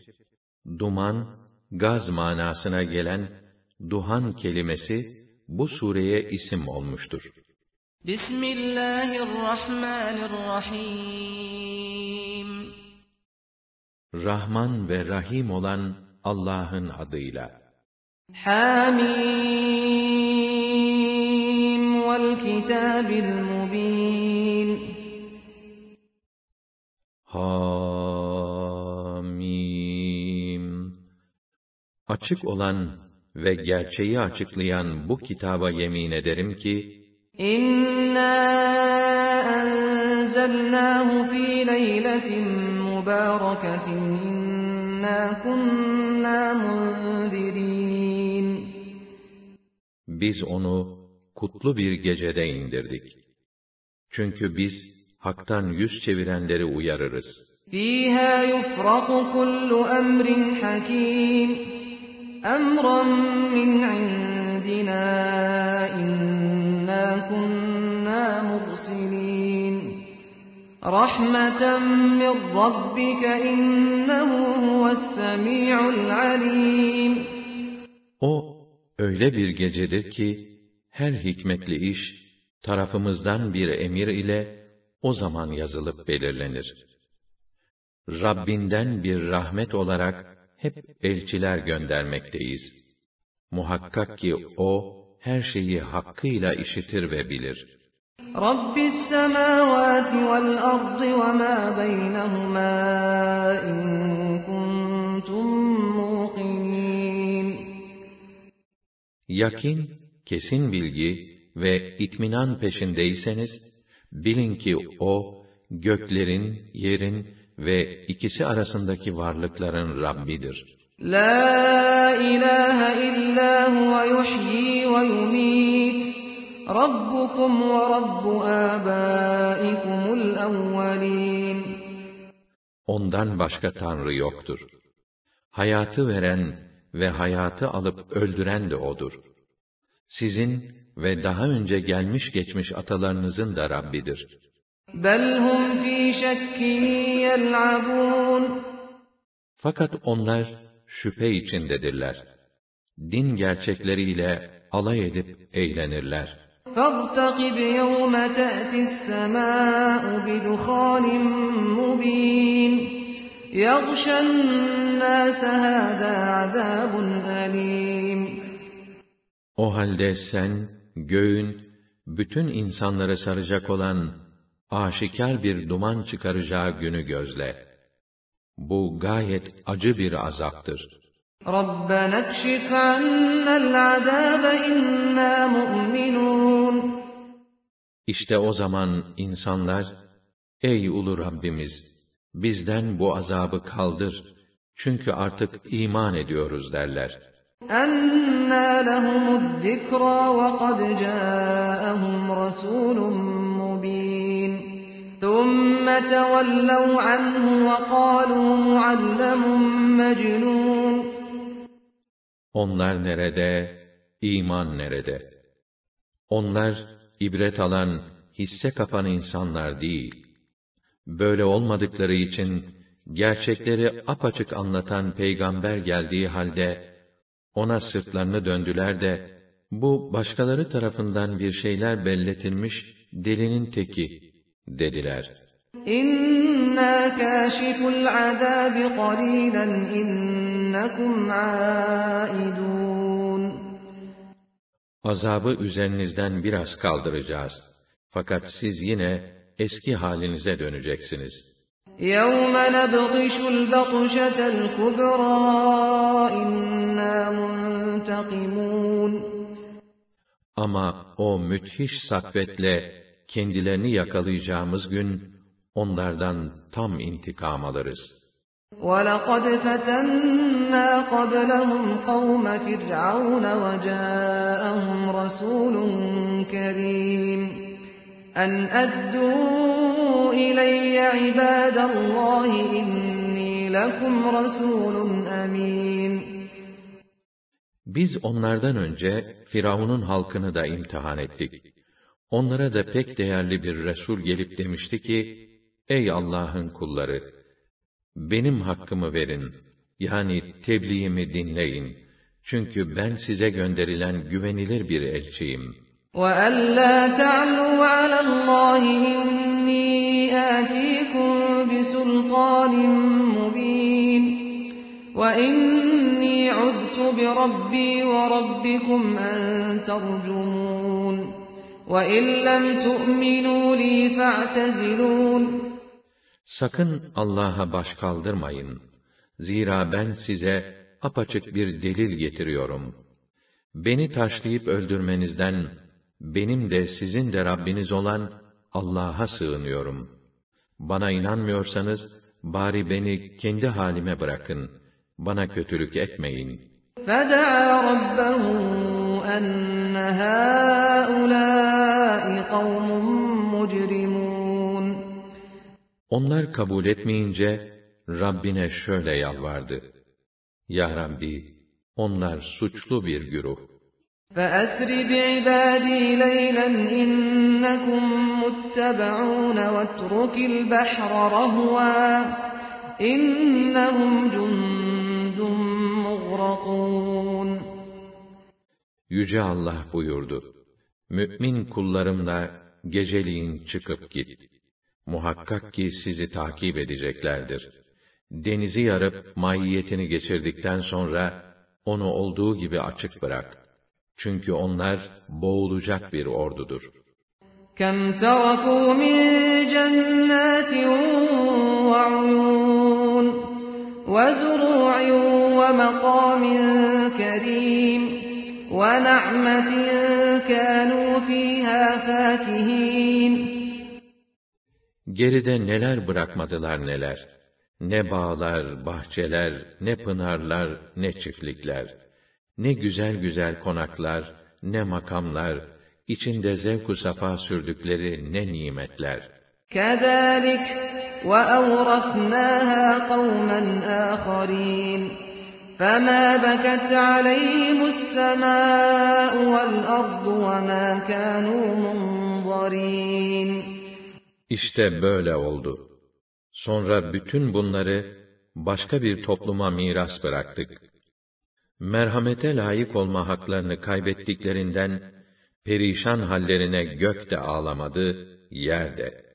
duman, gaz manasına gelen duhan kelimesi bu sureye isim olmuştur. Bismillahirrahmanirrahim Rahman ve Rahim olan Allah'ın adıyla. Hamim kitabil mubin Hamim. Açık olan ve gerçeği açıklayan bu kitaba yemin ederim ki İnna enzelnahu fi leyletin mübareketin inna kunna munzirin. Biz onu kutlu bir gecede indirdik. Çünkü biz haktan yüz çevirenleri uyarırız. فيها يفرق كل أمر حكيم أمرا من عندنا إنا كنا مرسلين رحمة من ربك إنه هو السميع العليم O öyle bir gecedir ki her hikmetli iş tarafımızdan bir emir ile o zaman yazılıp belirlenir. Rabbinden bir rahmet olarak hep elçiler göndermekteyiz. Muhakkak ki o her şeyi hakkıyla işitir ve bilir. رب السماوات والأرض وما بينهما إن كنتم موقنين Yakin, kesin bilgi ve itminan peşindeyseniz, bilin ki O, göklerin, yerin ve ikisi arasındaki varlıkların Rabbidir. La ilahe illa huve yuhyi ve yumit. Rabbukum ve Rabbu âbâikumul evvelîn. Ondan başka Tanrı yoktur. Hayatı veren ve hayatı alıp öldüren de O'dur.'' Sizin ve daha önce gelmiş geçmiş atalarınızın da Rabbidir. بل هم في شك يلعبون Fakat onlar şüphe içindedirler. Din gerçekleriyle alay edip eğlenirler. فارتقب يوم تأتي السماء بدخان مبين يغشى الناس هذا عذاب أليم O halde sen, göğün, bütün insanları saracak olan, aşikar bir duman çıkaracağı günü gözle. Bu gayet acı bir azaptır. ربنا اكشف عنا العذاب إنا مؤمنون İşte o zaman insanlar, Ey ulu Rabbimiz! Bizden bu azabı kaldır. Çünkü artık iman ediyoruz derler. أنى لهم الذكرى وقد جاءهم رسول مبين ثم تولوا عنه وقالوا معلم مجنون Onlar nerede, iman nerede? Onlar ibret alan, hisse kapan insanlar değil. Böyle olmadıkları için gerçekleri apaçık anlatan peygamber geldiği halde ona sırtlarını döndüler de, bu başkaları tarafından bir şeyler belletilmiş delinin teki, dediler. Azabı üzerinizden biraz kaldıracağız. Fakat siz yine eski halinize döneceksiniz.'' يوم نبطش البطشة الكبرى إنا منتقمون Ama o müthiş sakvetle kendilerini yakalayacağımız gün onlardan tam intikam alırız. وَلَقَدْ فَتَنَّا قَبْلَهُمْ قَوْمَ فِرْعَوْنَ وَجَاءَهُمْ رَسُولٌ كَرِيمٌ en eddu ileyye ibadallahi inni lekum rasulun amin. Biz onlardan önce Firavun'un halkını da imtihan ettik. Onlara da pek değerli bir Resul gelip demişti ki, Ey Allah'ın kulları! Benim hakkımı verin, yani tebliğimi dinleyin. Çünkü ben size gönderilen güvenilir bir elçiyim.'' وَأَلَّا تَعْلُوا عَلَى اللَّهِ إِنِّي آتِيكُم بِسُلْطَانٍ مُّبِينٍ وَإِنِّي عُذْتُ بِرَبِّي وَرَبِّكُمْ أَن تَرْجُمُونِ وَإِن لَّمْ تُؤْمِنُوا لِي فَاعْتَزِلُونِ Sakın Allah'a baş kaldırmayın. Zira ben size apaçık bir delil getiriyorum. Beni taşlayıp öldürmenizden, benim de sizin de Rabbiniz olan Allah'a sığınıyorum. Bana inanmıyorsanız, bari beni kendi halime bırakın. Bana kötülük etmeyin. فَدَعَا رَبَّهُ أَنَّ هَٰؤُلَاءِ قَوْمٌ مُّجْرِمُونَ Onlar kabul etmeyince, Rabbine şöyle yalvardı. Ya Rabbi, onlar suçlu bir güruh. فَأَسْرِ بِعِبَادِي لَيْلًا إِنَّكُم مُّتَّبَعُونَ وَاتْرُكِ الْبَحْرَ رَهْوًا إِنَّهُمْ جُندٌ مُّغْرَقُونَ Yüce Allah buyurdu. Mü'min kullarımla geceliğin çıkıp git. Muhakkak ki sizi takip edeceklerdir. Denizi yarıp mahiyetini geçirdikten sonra onu olduğu gibi açık bırak. Çünkü onlar boğulacak bir ordudur. كَمْ تَرَكُوا مِن جَنَّاتٍ وَعُيُونٍ وَزُرُوعٍ وَمَقَامٍ كَرِيمٍ وَنَعْمَةٍ كَانُوا فِيهَا فَاكِهِينَ Geride neler bırakmadılar neler. Ne bağlar, bahçeler, ne pınarlar, ne çiftlikler. Ne güzel güzel konaklar, ne makamlar, içinde zevk-u safa sürdükleri ne nimetler. كَذَٰلِكَ وَأَوْرَثْنَاهَا قَوْمًا آخَرِينَ فَمَا بَكَتْ عَلَيْهِمُ السَّمَاءُ وَالْأَرْضُ وَمَا كَانُوا مُنظَرِينَ İşte böyle oldu. Sonra bütün bunları başka bir topluma miras bıraktık. Merhamete layık olma haklarını kaybettiklerinden perişan hallerine gök de ağlamadı, yer de.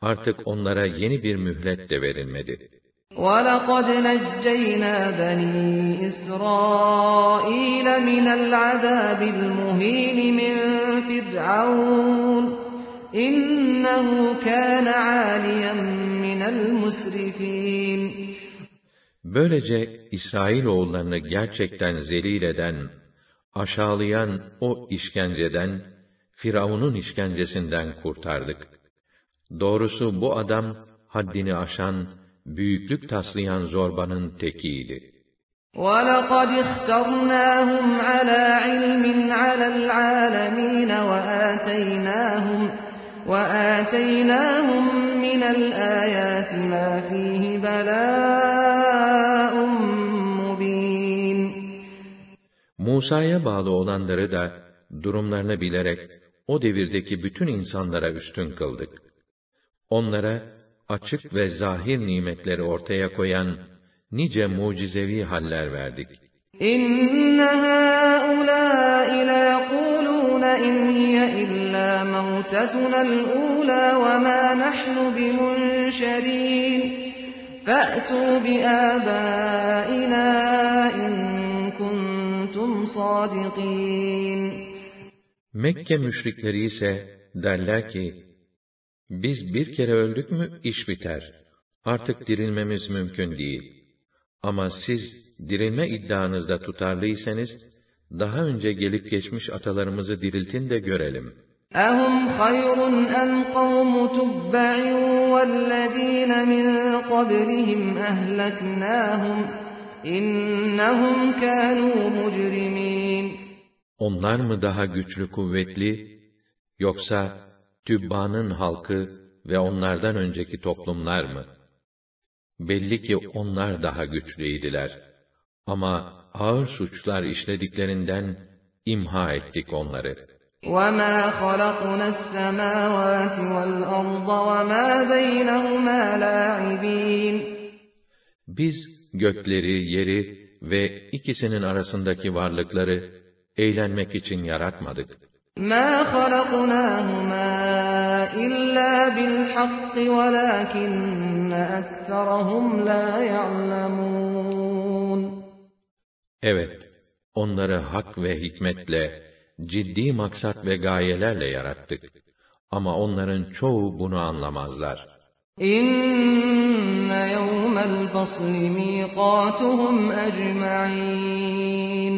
Artık onlara yeni bir mühlet de verilmedi. وَلَقَدْ نَجَّيْنَا بَنِي إِسْرَائِيلَ مِنَ الْعَذَابِ الْمُهِينِ مِنْ فِرْعَوْنَ إِنَّهُ كَانَ عَالِيًا مِنَ الْمُسْرِفِينَ Böylece İsrail oğullarını gerçekten zelil eden, aşağılayan o işkenceden, Firavun'un işkencesinden kurtardık. Doğrusu bu adam, haddini aşan, büyüklük taslayan zorbanın tekiydi. وَلَقَدِ اخْتَرْنَاهُمْ عَلَى عِلْمٍ عَلَى الْعَالَمِينَ وَآتَيْنَاهُمْ وَآتَيْنَاهُمْ مِنَ الْآيَاتِ مَا فِيهِ بَلَاءٌ Musa'ya bağlı olanları da durumlarını bilerek o devirdeki bütün insanlara üstün kıldık. Onlara açık ve zahir nimetleri ortaya koyan nice mucizevi haller verdik. İnne haula ila kulun in hiye illa mautatuna al-ula ve ma nahnu bimunşerin. Fe'tu bi abaina in كُنتُمْ صَادِقِينَ Mekke müşrikleri ise derler ki, biz bir kere öldük mü iş biter. Artık dirilmemiz mümkün değil. Ama siz dirilme iddianızda tutarlıysanız, daha önce gelip geçmiş atalarımızı diriltin de görelim. اَهُمْ خَيْرٌ اَمْ قَوْمُ تُبَّعٍ وَالَّذ۪ينَ مِنْ قَبْلِهِمْ اَهْلَكْنَاهُمْ اِنَّهُمْ كَانُوا مُجْرِمِينَ Onlar mı daha güçlü kuvvetli, yoksa Tübba'nın halkı ve onlardan önceki toplumlar mı? Belli ki onlar daha güçlüydiler. Ama ağır suçlar işlediklerinden imha ettik onları. وَمَا خَلَقْنَا السَّمَاوَاتِ وَالْأَرْضَ وَمَا بَيْنَهُمَا لَاعِبِينَ Biz gökleri, yeri ve ikisinin arasındaki varlıkları eğlenmek için yaratmadık. مَا خَلَقْنَاهُمَا إِلَّا بِالْحَقِّ وَلَكِنَّ أَكْثَرَهُمْ لَا يَعْلَمُونَ Evet, onları hak ve hikmetle, ciddi maksat ve gayelerle yarattık. Ama onların çoğu bunu anlamazlar. İnne yevmel fasli miqatuhum ecma'in.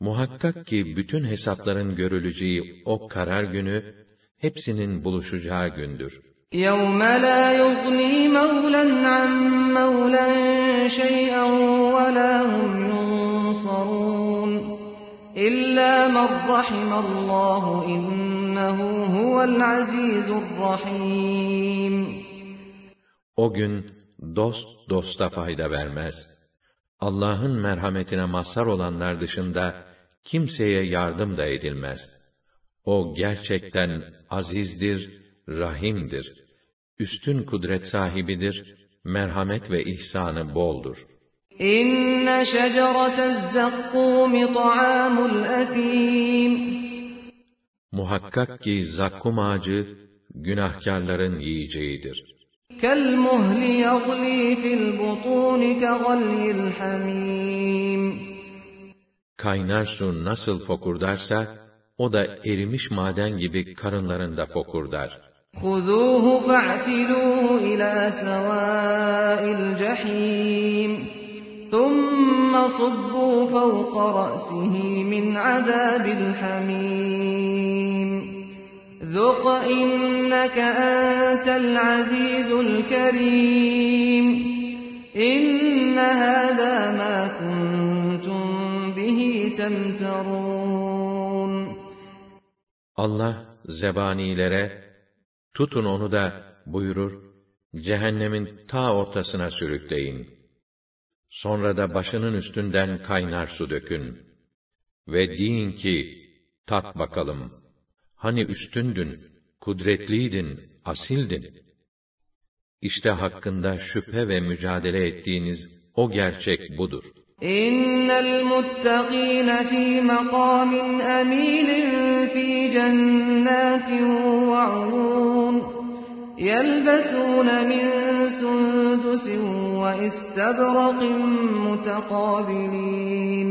Muhakkak ki bütün hesapların görüleceği o karar günü, hepsinin buluşacağı gündür. يَوْمَ لَا يُغْنِي مَوْلًا عَنْ مَوْلًا شَيْئًا وَلَا هُمْ يُنصَرُونَ إِلَّا مَنْ رَحِمَ اللّٰهُ إِنَّهُ هُوَ الْعَزِيزُ الرَّحِيمُ o gün dost dosta fayda vermez. Allah'ın merhametine mazhar olanlar dışında kimseye yardım da edilmez. O gerçekten azizdir, rahimdir. Üstün kudret sahibidir, merhamet ve ihsanı boldur. İnne şeceretez zakkum ta'amul etim. Muhakkak ki zakkum ağacı, günahkarların yiyeceğidir. كالمهل يغلي في البطون كغلي الحميم Kaynar su nasıl fokurdarsa, o da erimiş maden gibi karınlarında fokurdar. خذوه فاعتلوه إلى سواء الجحيم ثم صبوا فوق رأسه من عذاب الحميم ذق إنك أنت العزيز الكريم إن هذا ما كنتم به تمترون Allah zebanilere tutun onu da buyurur cehennemin ta ortasına sürükleyin. Sonra da başının üstünden kaynar su dökün ve deyin ki tat bakalım Hani üstündün, kudretliydin, asildin. İşte hakkında şüphe ve mücadele ettiğiniz o gerçek budur. İnnel muttaqîne fî makâmin emînin fî cennetin ve uyûn. يَلْبَسُونَ مِنْ سُنْدُسٍ وَإِسْتَبْرَقٍ مُتَقَابِلِينَ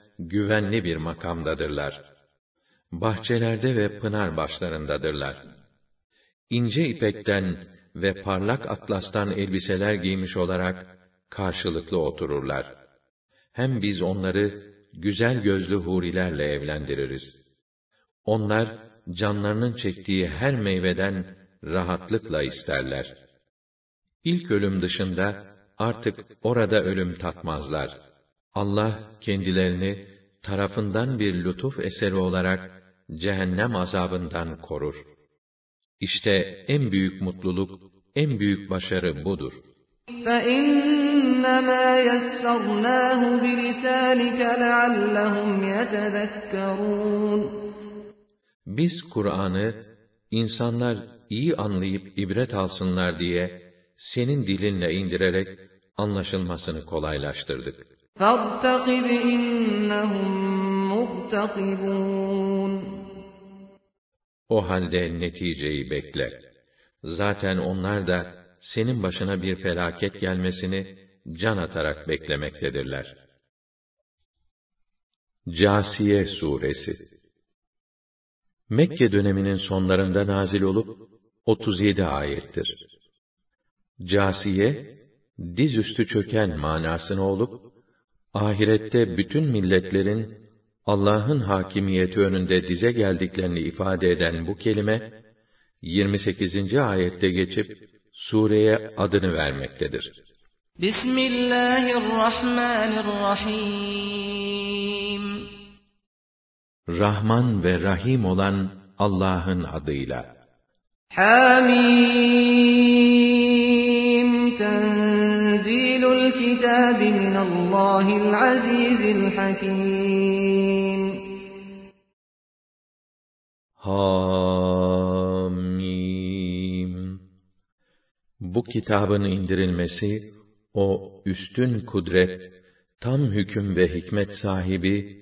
güvenli bir makamdadırlar. Bahçelerde ve pınar başlarındadırlar. İnce ipekten ve parlak atlastan elbiseler giymiş olarak karşılıklı otururlar. Hem biz onları güzel gözlü hurilerle evlendiririz. Onlar, canlarının çektiği her meyveden rahatlıkla isterler. İlk ölüm dışında, artık orada ölüm tatmazlar. Allah, kendilerini, tarafından bir lütuf eseri olarak, cehennem azabından korur. İşte en büyük mutluluk, en büyük başarı budur. فَإِنَّمَا يَسَّرْنَاهُ بِلِسَانِكَ لَعَلَّهُمْ يَتَذَكَّرُونَ Biz Kur'an'ı, insanlar iyi anlayıp ibret alsınlar diye, senin dilinle indirerek, anlaşılmasını kolaylaştırdık. فَارْتَقِبْ إِنَّهُمْ مُرْتَقِبُونَ O halde neticeyi bekle. Zaten onlar da, senin başına bir felaket gelmesini can atarak beklemektedirler. Câsiye Suresi Mekke döneminin sonlarında nazil olup 37 ayettir. Câsiye, dizüstü çöken manasını olup, ahirette bütün milletlerin Allah'ın hakimiyeti önünde dize geldiklerini ifade eden bu kelime, 28. ayette geçip, sureye adını vermektedir. Bismillahirrahmanirrahim. Rahman ve Rahim olan Allah'ın adıyla. Hamim kitabi minallahil azizil hakim. Hamim. Bu kitabın indirilmesi, o üstün kudret, tam hüküm ve hikmet sahibi,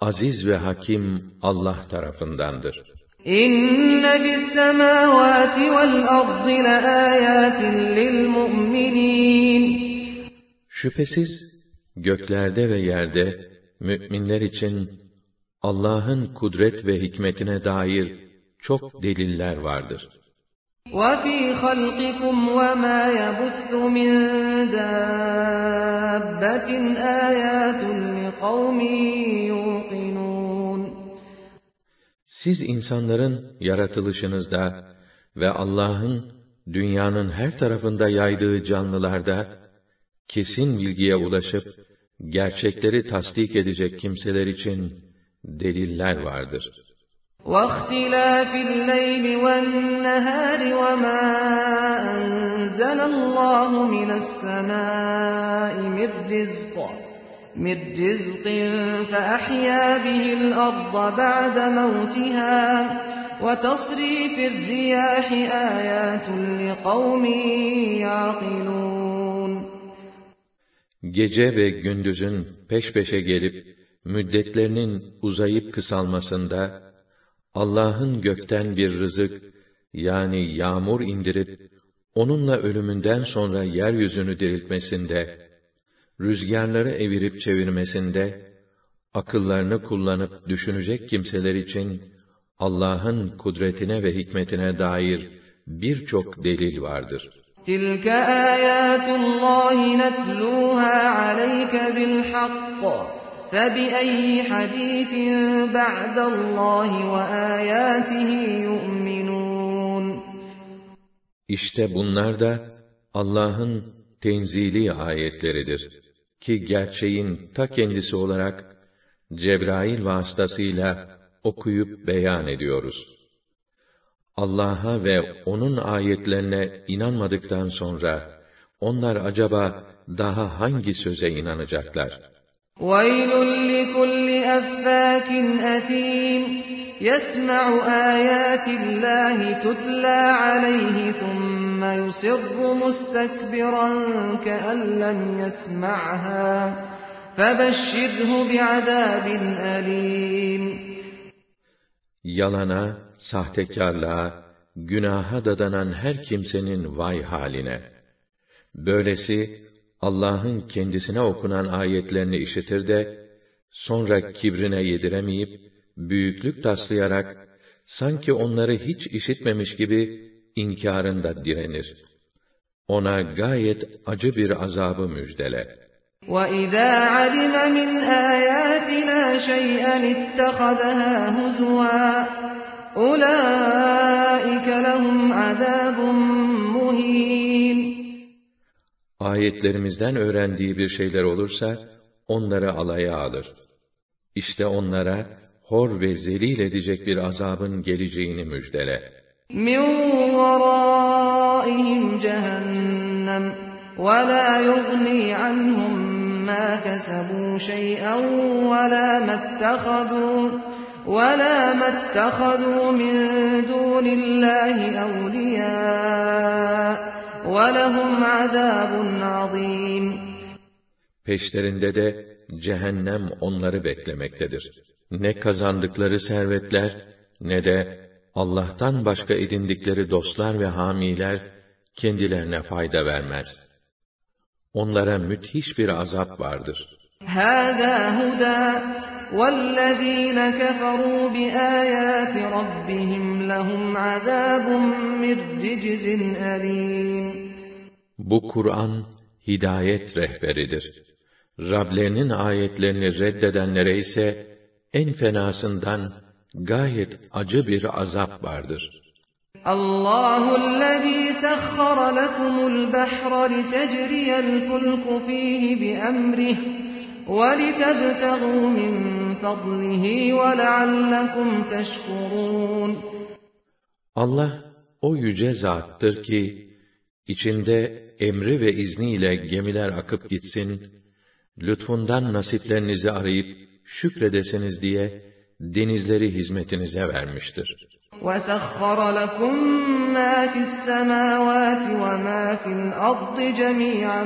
aziz ve hakim Allah tarafındandır. İnne fis semavati vel ardı laayatin lil mu'minin. Şüphesiz göklerde ve yerde müminler için Allah'ın kudret ve hikmetine dair çok deliller vardır. وَفِي خَلْقِكُمْ وَمَا يَبُثُّ مِنْ دَابَّةٍ آيَاتٌ لِقَوْمٍ يُوقِنُونَ Siz insanların yaratılışınızda ve Allah'ın dünyanın her tarafında yaydığı canlılarda kesin bilgiye ulaşıp gerçekleri tasdik edecek kimseler için deliller vardır. وَاخْتِلَافِ اللَّيْلِ وَالنَّهَارِ وَمَا أَنزَلَ اللَّهُ مِنَ السَّمَاءِ مِنْ رِزْقٍ مِنْ رِزْقٍ فَأَحْيَا بِهِ الْأَرْضَ بَعْدَ مَوْتِهَا وَتَصْرِيفِ الرِّيَاحِ آيَاتٌ لِقَوْمٍ يَعْقِلُونَ Gece ve gündüzün peş peşe gelip müddetlerinin uzayıp kısalmasında Allah'ın gökten bir rızık yani yağmur indirip onunla ölümünden sonra yeryüzünü diriltmesinde, rüzgarları evirip çevirmesinde, akıllarını kullanıp düşünecek kimseler için Allah'ın kudretine ve hikmetine dair birçok delil vardır. تِلْكَ آيَاتُ اللّٰهِ نَتْلُوهَا عَلَيْكَ بِالْحَقِّ فَبِأَيِّ حَدِيثٍ بَعْدَ اللّٰهِ وَآيَاتِهِ يُؤْمِنُونَ İşte bunlar da Allah'ın tenzili ayetleridir ki gerçeğin ta kendisi olarak Cebrail vasıtasıyla okuyup beyan ediyoruz. Allah'a ve O'nun ayetlerine inanmadıktan sonra, onlar acaba daha hangi söze inanacaklar? وَيْلٌ لِكُلِّ أَفَّاكٍ أَثِيمٍ يَسْمَعُ آيَاتِ اللَّهِ تُتْلَى عَلَيْهِ ثُمَّ يُصِرُّ مُسْتَكْبِرًا كَأَن لَّمْ يَسْمَعْهَا فَبَشِّرْهُ بِعَذَابٍ أَلِيمٍ Yalana, sahtekarlığa, günaha dadanan her kimsenin vay haline. Böylesi, Allah'ın kendisine okunan ayetlerini işitir de, sonra kibrine yediremeyip, büyüklük taslayarak, sanki onları hiç işitmemiş gibi, inkarında direnir. Ona gayet acı bir azabı müjdele. وَإِذَا عَلِمَ مِنْ آيَاتِنَا شَيْئًا اتَّخَذَهَا هُزُوًا أُولَٰئِكَ لَهُمْ عَذَابٌ مُّهِينٌ Ayetlerimizden öğrendiği bir şeyler olursa, onları alaya alır. İşte onlara, hor ve zelil edecek bir azabın geleceğini müjdele. مِنْ وَرَائِهِمْ جَهَنَّمْ وَلَا يُغْنِي عَنْهُمْ مَا كَسَبُوا شَيْئًا وَلَا مَا اتَّخَذُوا وَلَا مَا اتَّخَذُوا مِنْ دُونِ اللّٰهِ أَوْلِيَاءَ وَلَهُمْ عَذَابٌ عَظِيمٌ Peşlerinde de cehennem onları beklemektedir. Ne kazandıkları servetler, ne de Allah'tan başka edindikleri dostlar ve hamiler, kendilerine fayda vermez. Onlara müthiş bir azap vardır. هَذَا هُدًى وَالَّذ۪ينَ كَفَرُوا بِآيَاتِ رَبِّهِمْ لَهُمْ عَذَابٌ مِّنْ رِجْزٍ أَلِيمٌ Bu Kur'an, hidayet rehberidir. Rablerinin ayetlerini reddedenlere ise, en fenasından gayet acı bir azap vardır. الله الذي سخر لكم البحر لتجري الفلك فيه بأمره ولتبتغوا من فضله ولعلكم تشكرون Allah o yüce zattır ki içinde emri ve izniyle gemiler akıp gitsin, lütfundan nasiplerinizi arayıp şükredesiniz diye denizleri hizmetinize vermiştir. وَسَخَّرَ لَكُم مَّا فِي السَّمَاوَاتِ وَمَا فِي الْأَرْضِ جَمِيعًا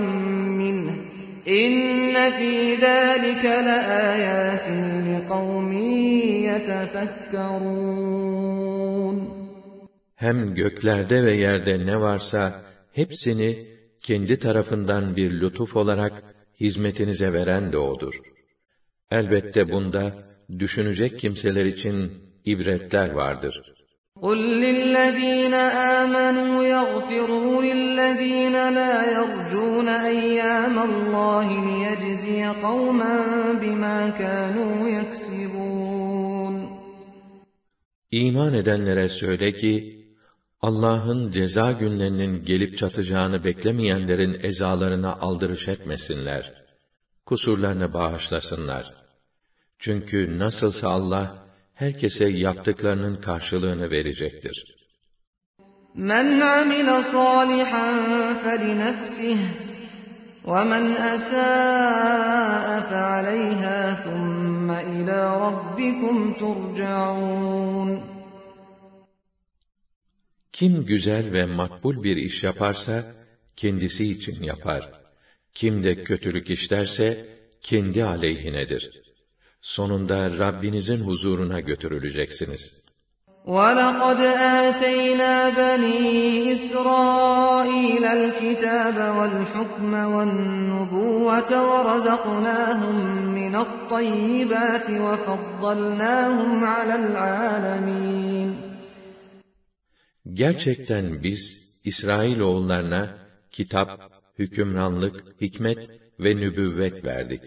مِّنْهُ İnne fî zâlike leâyâtin liqavmin yetefekkerûn. Hem göklerde ve yerde ne varsa hepsini kendi tarafından bir lütuf olarak hizmetinize veren de odur. Elbette bunda düşünecek kimseler için ibretler vardır.'' قُلْ لِلَّذ۪ينَ آمَنُوا يَغْفِرُوا لِلَّذ۪ينَ لَا يَرْجُونَ اَيَّامَ اللّٰهِ لِيَجْزِيَ قَوْمًا بِمَا كَانُوا يَكْسِبُونَ İman edenlere söyle ki, Allah'ın ceza günlerinin gelip çatacağını beklemeyenlerin ezalarına aldırış etmesinler. Kusurlarını bağışlasınlar. Çünkü nasılsa Allah, herkese yaptıklarının karşılığını verecektir. مَنْ عَمِلَ صَالِحًا فَلِنَفْسِهِ وَمَنْ أَسَاءَ فَعَلَيْهَا ثُمَّ إِلَى رَبِّكُمْ تُرْجَعُونَ Kim güzel ve makbul bir iş yaparsa, kendisi için yapar. Kim de kötülük işlerse, kendi aleyhinedir. Sonunda Rabbinizin huzuruna götürüleceksiniz. وَلَقَدْ آتَيْنَا بَنِي إِسْرَائِيلَ الْكِتَابَ وَالْحُكْمَ وَالنُّبُوَّةَ وَرَزَقْنَاهُمْ مِنَ الطَّيِّبَاتِ وَفَضَّلْنَاهُمْ عَلَى الْعَالَمِينَ Gerçekten biz, İsrailoğullarına kitap, hükümranlık, hikmet ve nübüvvet verdik.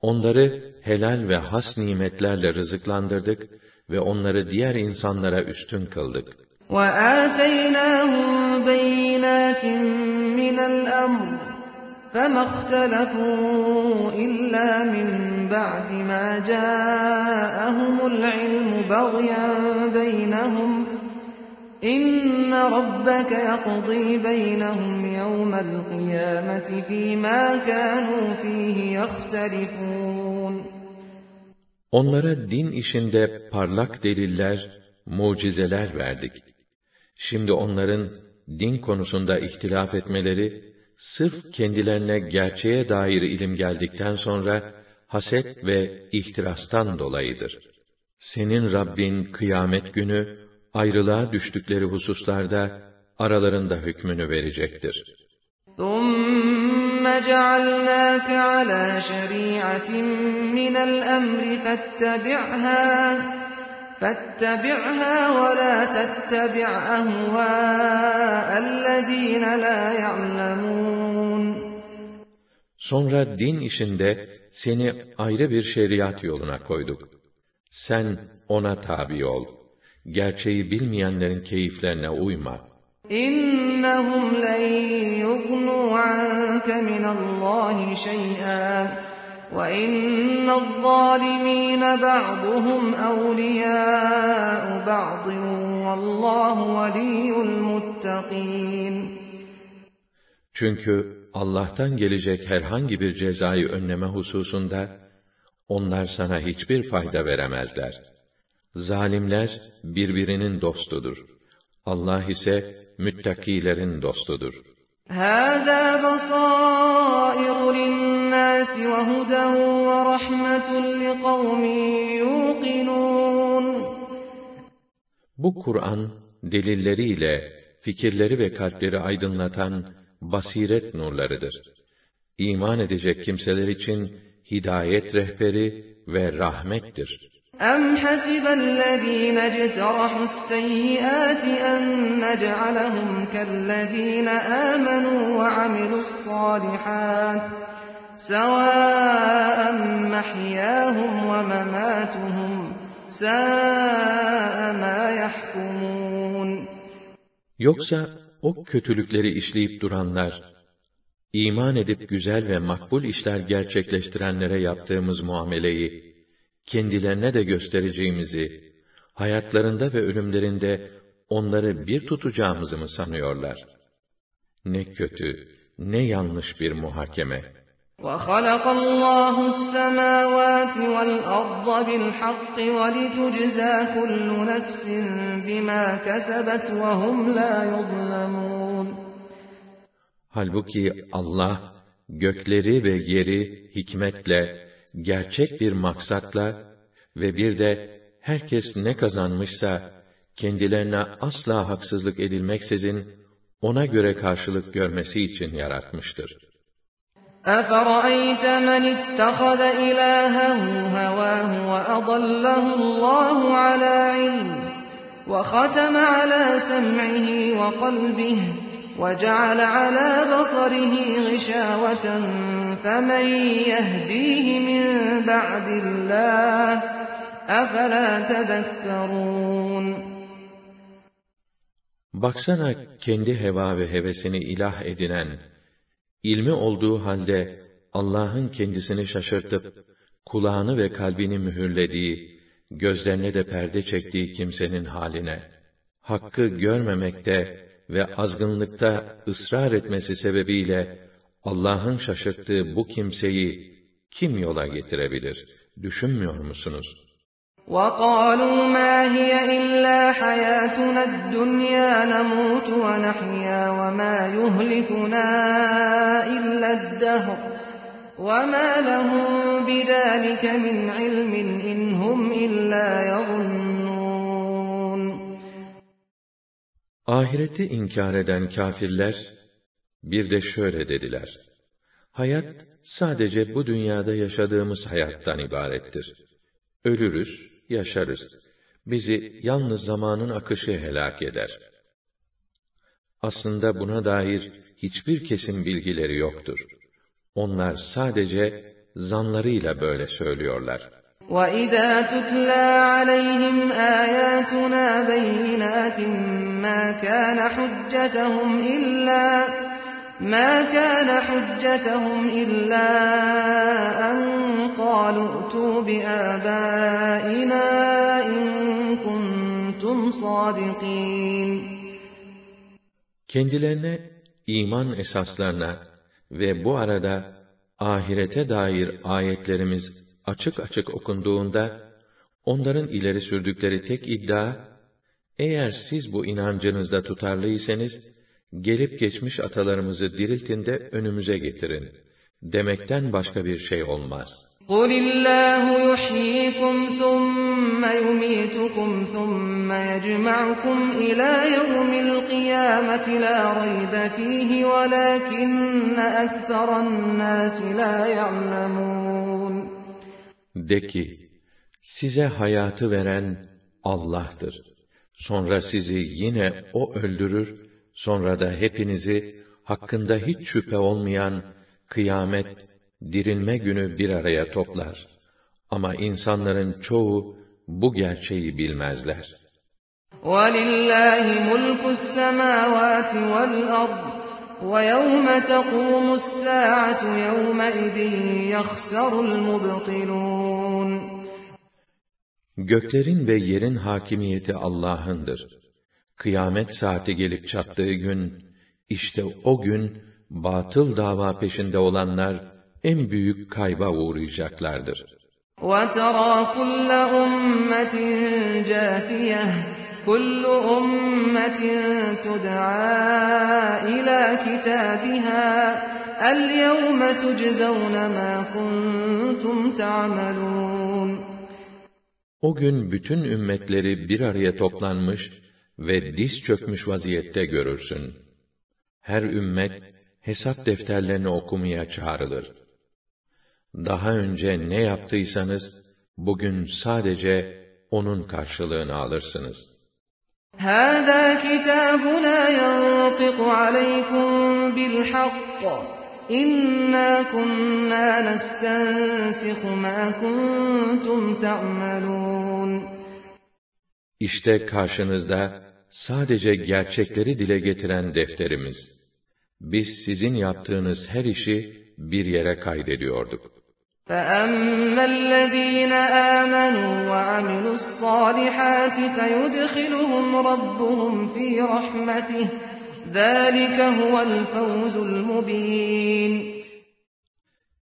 Onları helal ve has nimetlerle rızıklandırdık ve onları diğer insanlara üstün kıldık. وَآتَيْنَاهُمْ بَيِّنَاتٍ مِّنَ الْأَمْرِ فَمَا اخْتَلَفُوا إِلَّا مِن بَعْدِ مَا جَاءَهُمُ الْعِلْمُ بَغْيًا بَيْنَهُمْ İnne rabbeke yakzî beynehum yevmel kıyameti fîmâ kânû fîhî yahterifûn. Onlara din işinde parlak deliller, mucizeler verdik. Şimdi onların din konusunda ihtilaf etmeleri, sırf kendilerine gerçeğe dair ilim geldikten sonra, haset ve ihtirastan dolayıdır. Senin Rabbin kıyamet günü, ayrılığa düştükleri hususlarda, aralarında hükmünü verecektir. ثُمَّ جَعَلْنَاكَ عَلَى شَرِيعَةٍ مِّنَ الْأَمْرِ فَاتَّبِعْهَا فَاتَّبِعْهَا وَلَا تَتَّبِعْ أَهْوَاءَ الَّذ۪ينَ لَا يَعْلَمُونَ Sonra din işinde seni ayrı bir şeriat yoluna koyduk. Sen ona tabi ol. Gerçeği bilmeyenlerin keyiflerine uyma. İnnehum len yugnu anke minallahi şey'an ve innel zalimine ba'duhum evliyâ'u ba'din vallahu veliyyul muttaqin. Çünkü Allah'tan gelecek herhangi bir cezayı önleme hususunda, onlar sana hiçbir fayda veremezler. Zalimler birbirinin dostudur. Allah ise müttakilerin dostudur. هَذَا بَصَائِرُ لِلنَّاسِ وَهُدًى وَرَحْمَةٌ لِقَوْمٍ يُوقِنُونَ Bu Kur'an, delilleriyle, fikirleri ve kalpleri aydınlatan basiret nurlarıdır. İman edecek kimseler için hidayet rehberi ve rahmettir. أَمْ حَسِبَ الَّذ۪ينَ اجْتَرَحُوا السَّيِّئَاتِ أَنْ نَجْعَلَهُمْ كَالَّذ۪ينَ آمَنُوا وَعَمِلُوا الصَّالِحَاتِ سَوَاءً مَحْيَاهُمْ وَمَمَاتُهُمْ سَاءَ مَا يَحْكُمُونَ Yoksa o kötülükleri işleyip duranlar, iman edip güzel ve makbul işler gerçekleştirenlere yaptığımız muameleyi, kendilerine de göstereceğimizi, hayatlarında ve ölümlerinde onları bir tutacağımızı mı sanıyorlar? Ne kötü, ne yanlış bir muhakeme. وَخَلَقَ اللّٰهُ السَّمَاوَاتِ وَالْأَرْضَ بِالْحَقِّ وَلِتُجْزَى كُلُّ نَفْسٍ بِمَا كَسَبَتْ وَهُمْ لَا يُظْلَمُونَ Halbuki Allah, gökleri ve yeri hikmetle, gerçek bir maksatla ve bir de herkes ne kazanmışsa, kendilerine asla haksızlık edilmeksizin, ona göre karşılık görmesi için yaratmıştır. أَفَرَأَيْتَ مَنِ اتَّخَذَ إِلَٰهَهُ هَوَاهُ وَأَضَلَّهُ اللّٰهُ عَلَىٰ عِلْمٍ وَخَتَمَ عَلَىٰ سَمْعِهِ وَقَلْبِهِ وَجَعَلَ عَلَىٰ بَصَرِهِ غِشَاوَةً فَمَن يَهْدِيهِ مِن بَعْدِ اللّٰهِ أَفَلَا تَذَكَّرُونَ Baksana kendi heva ve hevesini ilah edinen, ilmi olduğu halde Allah'ın kendisini şaşırtıp, kulağını ve kalbini mühürlediği, gözlerine de perde çektiği kimsenin haline, hakkı görmemekte ve azgınlıkta ısrar etmesi sebebiyle, Allah'ın şaşırttığı bu kimseyi kim yola getirebilir? Düşünmüyor musunuz? وَقَالُوا مَا هِيَ إِلَّا حَيَاتُنَا الدُّنْيَا نَمُوتُ وَنَحْيَا وَمَا يُهْلِكُنَا إِلَّا الدَّهْرُ وَمَا لَهُم بِذَٰلِكَ مِنْ عِلْمٍ إِنْ هُمْ إِلَّا يَظُنُّونَ Ahireti inkar eden kâfirler, bir de şöyle dediler. Hayat, sadece bu dünyada yaşadığımız hayattan ibarettir. Ölürüz, yaşarız. Bizi yalnız zamanın akışı helak eder. Aslında buna dair hiçbir kesin bilgileri yoktur. Onlar sadece zanlarıyla böyle söylüyorlar. وَإِذَا تُتْلَى عَلَيْهِمْ آيَاتُنَا بَيِّنَاتٍ مَا كَانَ حُجَّتَهُمْ إِلَّا ما كان حجتهم إلا أن قالوا ائتوا بآبائنا إن كنتم صادقين Kendilerine iman esaslarına ve bu arada ahirete dair ayetlerimiz açık açık okunduğunda, onların ileri sürdükleri tek iddia, eğer siz bu inancınızda tutarlıysanız, gelip geçmiş atalarımızı diriltin de önümüze getirin, demekten başka bir şey olmaz. قُلِ اللّٰهُ يُحْيِيكُمْ ثُمَّ يُمِيتُكُمْ ثُمَّ يَجْمَعُكُمْ إِلَى يَوْمِ الْقِيَامَةِ لَا رَيْبَ فِيهِ وَلَٰكِنَّ أَكْثَرَ النَّاسِ لَا يَعْلَمُونَ De ki, size hayatı veren Allah'tır. Sonra sizi yine O öldürür, Sonra da hepinizi hakkında hiç şüphe olmayan kıyamet dirilme günü bir araya toplar. Ama insanların çoğu bu gerçeği bilmezler. وَلِلَّهِ مُلْكُ السَّمَاوَاتِ وَالْأَرْضِ وَيَوْمَ تَقُومُ السَّاعَةُ يَوْمَئِذٍ يَخْسَرُ الْمُبْطِلُونَ Göklerin ve yerin hakimiyeti Allah'ındır. Kıyamet saati gelip çattığı gün, işte o gün, batıl dava peşinde olanlar, en büyük kayba uğrayacaklardır. وَتَرَى كُلَّ أُمَّةٍ جَاثِيَةً كُلُّ أُمَّةٍ تُدْعَى إِلَى كِتَابِهَا الْيَوْمَ تُجْزَوْنَ مَا كُنْتُمْ تَعْمَلُونَ O gün bütün ümmetleri bir araya toplanmış ve diz çökmüş vaziyette görürsün. Her ümmet hesap defterlerini okumaya çağrılır. Daha önce ne yaptıysanız bugün sadece onun karşılığını alırsınız. هَذَا كِتَابُنَا يَنطِقُ عَلَيْكُمْ بِالْحَقِّ إِنَّا كُنَّا نَسْتَنسِخُ مَا كُنْتُمْ تَعْمَلُونَ İşte karşınızda sadece gerçekleri dile getiren defterimiz. Biz sizin yaptığınız her işi bir yere kaydediyorduk. فَأَمَّا الَّذ۪ينَ آمَنُوا وَعَمِلُوا الصَّالِحَاتِ فَيُدْخِلُهُمْ رَبُّهُمْ ف۪ي رَحْمَتِهِ ذَٰلِكَ هُوَ الْفَوْزُ الْمُب۪ينَ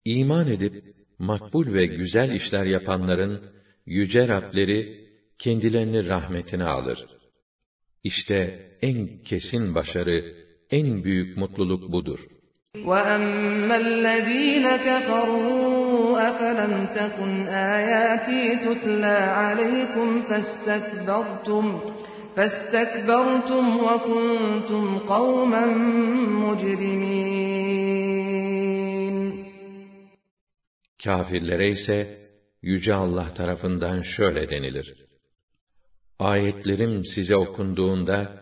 İman edip, makbul ve güzel işler yapanların, yüce Rableri, kendilerini rahmetine alır. İşte en kesin başarı, en büyük mutluluk budur. وَأَمَّا الَّذ۪ينَ كَفَرُوا أَفَلَمْ تَكُنْ آيَاتِي تُتْلَى عَلَيْكُمْ فَاسْتَكْبَرْتُمْ فَاسْتَكْبَرْتُمْ وَكُنْتُمْ قَوْمًا مُجْرِمِينَ Kafirlere ise, Yüce Allah tarafından şöyle denilir. Ayetlerim size okunduğunda,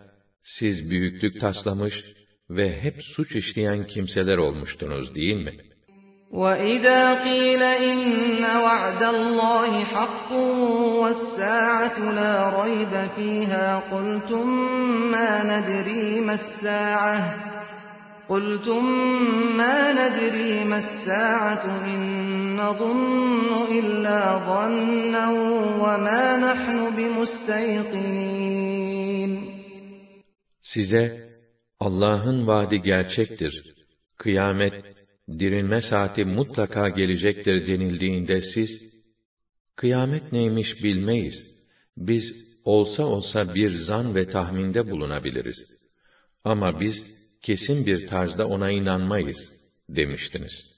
siz büyüklük taslamış ve hep suç işleyen kimseler olmuştunuz değil mi? وَإِذَا قِيلَ إِنَّ وَعْدَ اللّٰهِ حَقٌّ وَالسَّاعَةُ لَا رَيْبَ فِيهَا قُلْتُمْ مَا نَدْرِي مَا السَّاعَةُ قُلْتُمْ مَا نَدْرِي مَا السَّاعَةُ إِن نَّظُنُّ إِلَّا ظَنًّا وَمَا نَحْنُ بِمُسْتَيْقِنِينَ Size, Allah'ın vaadi gerçektir. Kıyamet, dirilme saati mutlaka gelecektir denildiğinde siz, kıyamet neymiş bilmeyiz. Biz olsa olsa bir zan ve tahminde bulunabiliriz. Ama biz kesin bir tarzda ona inanmayız demiştiniz.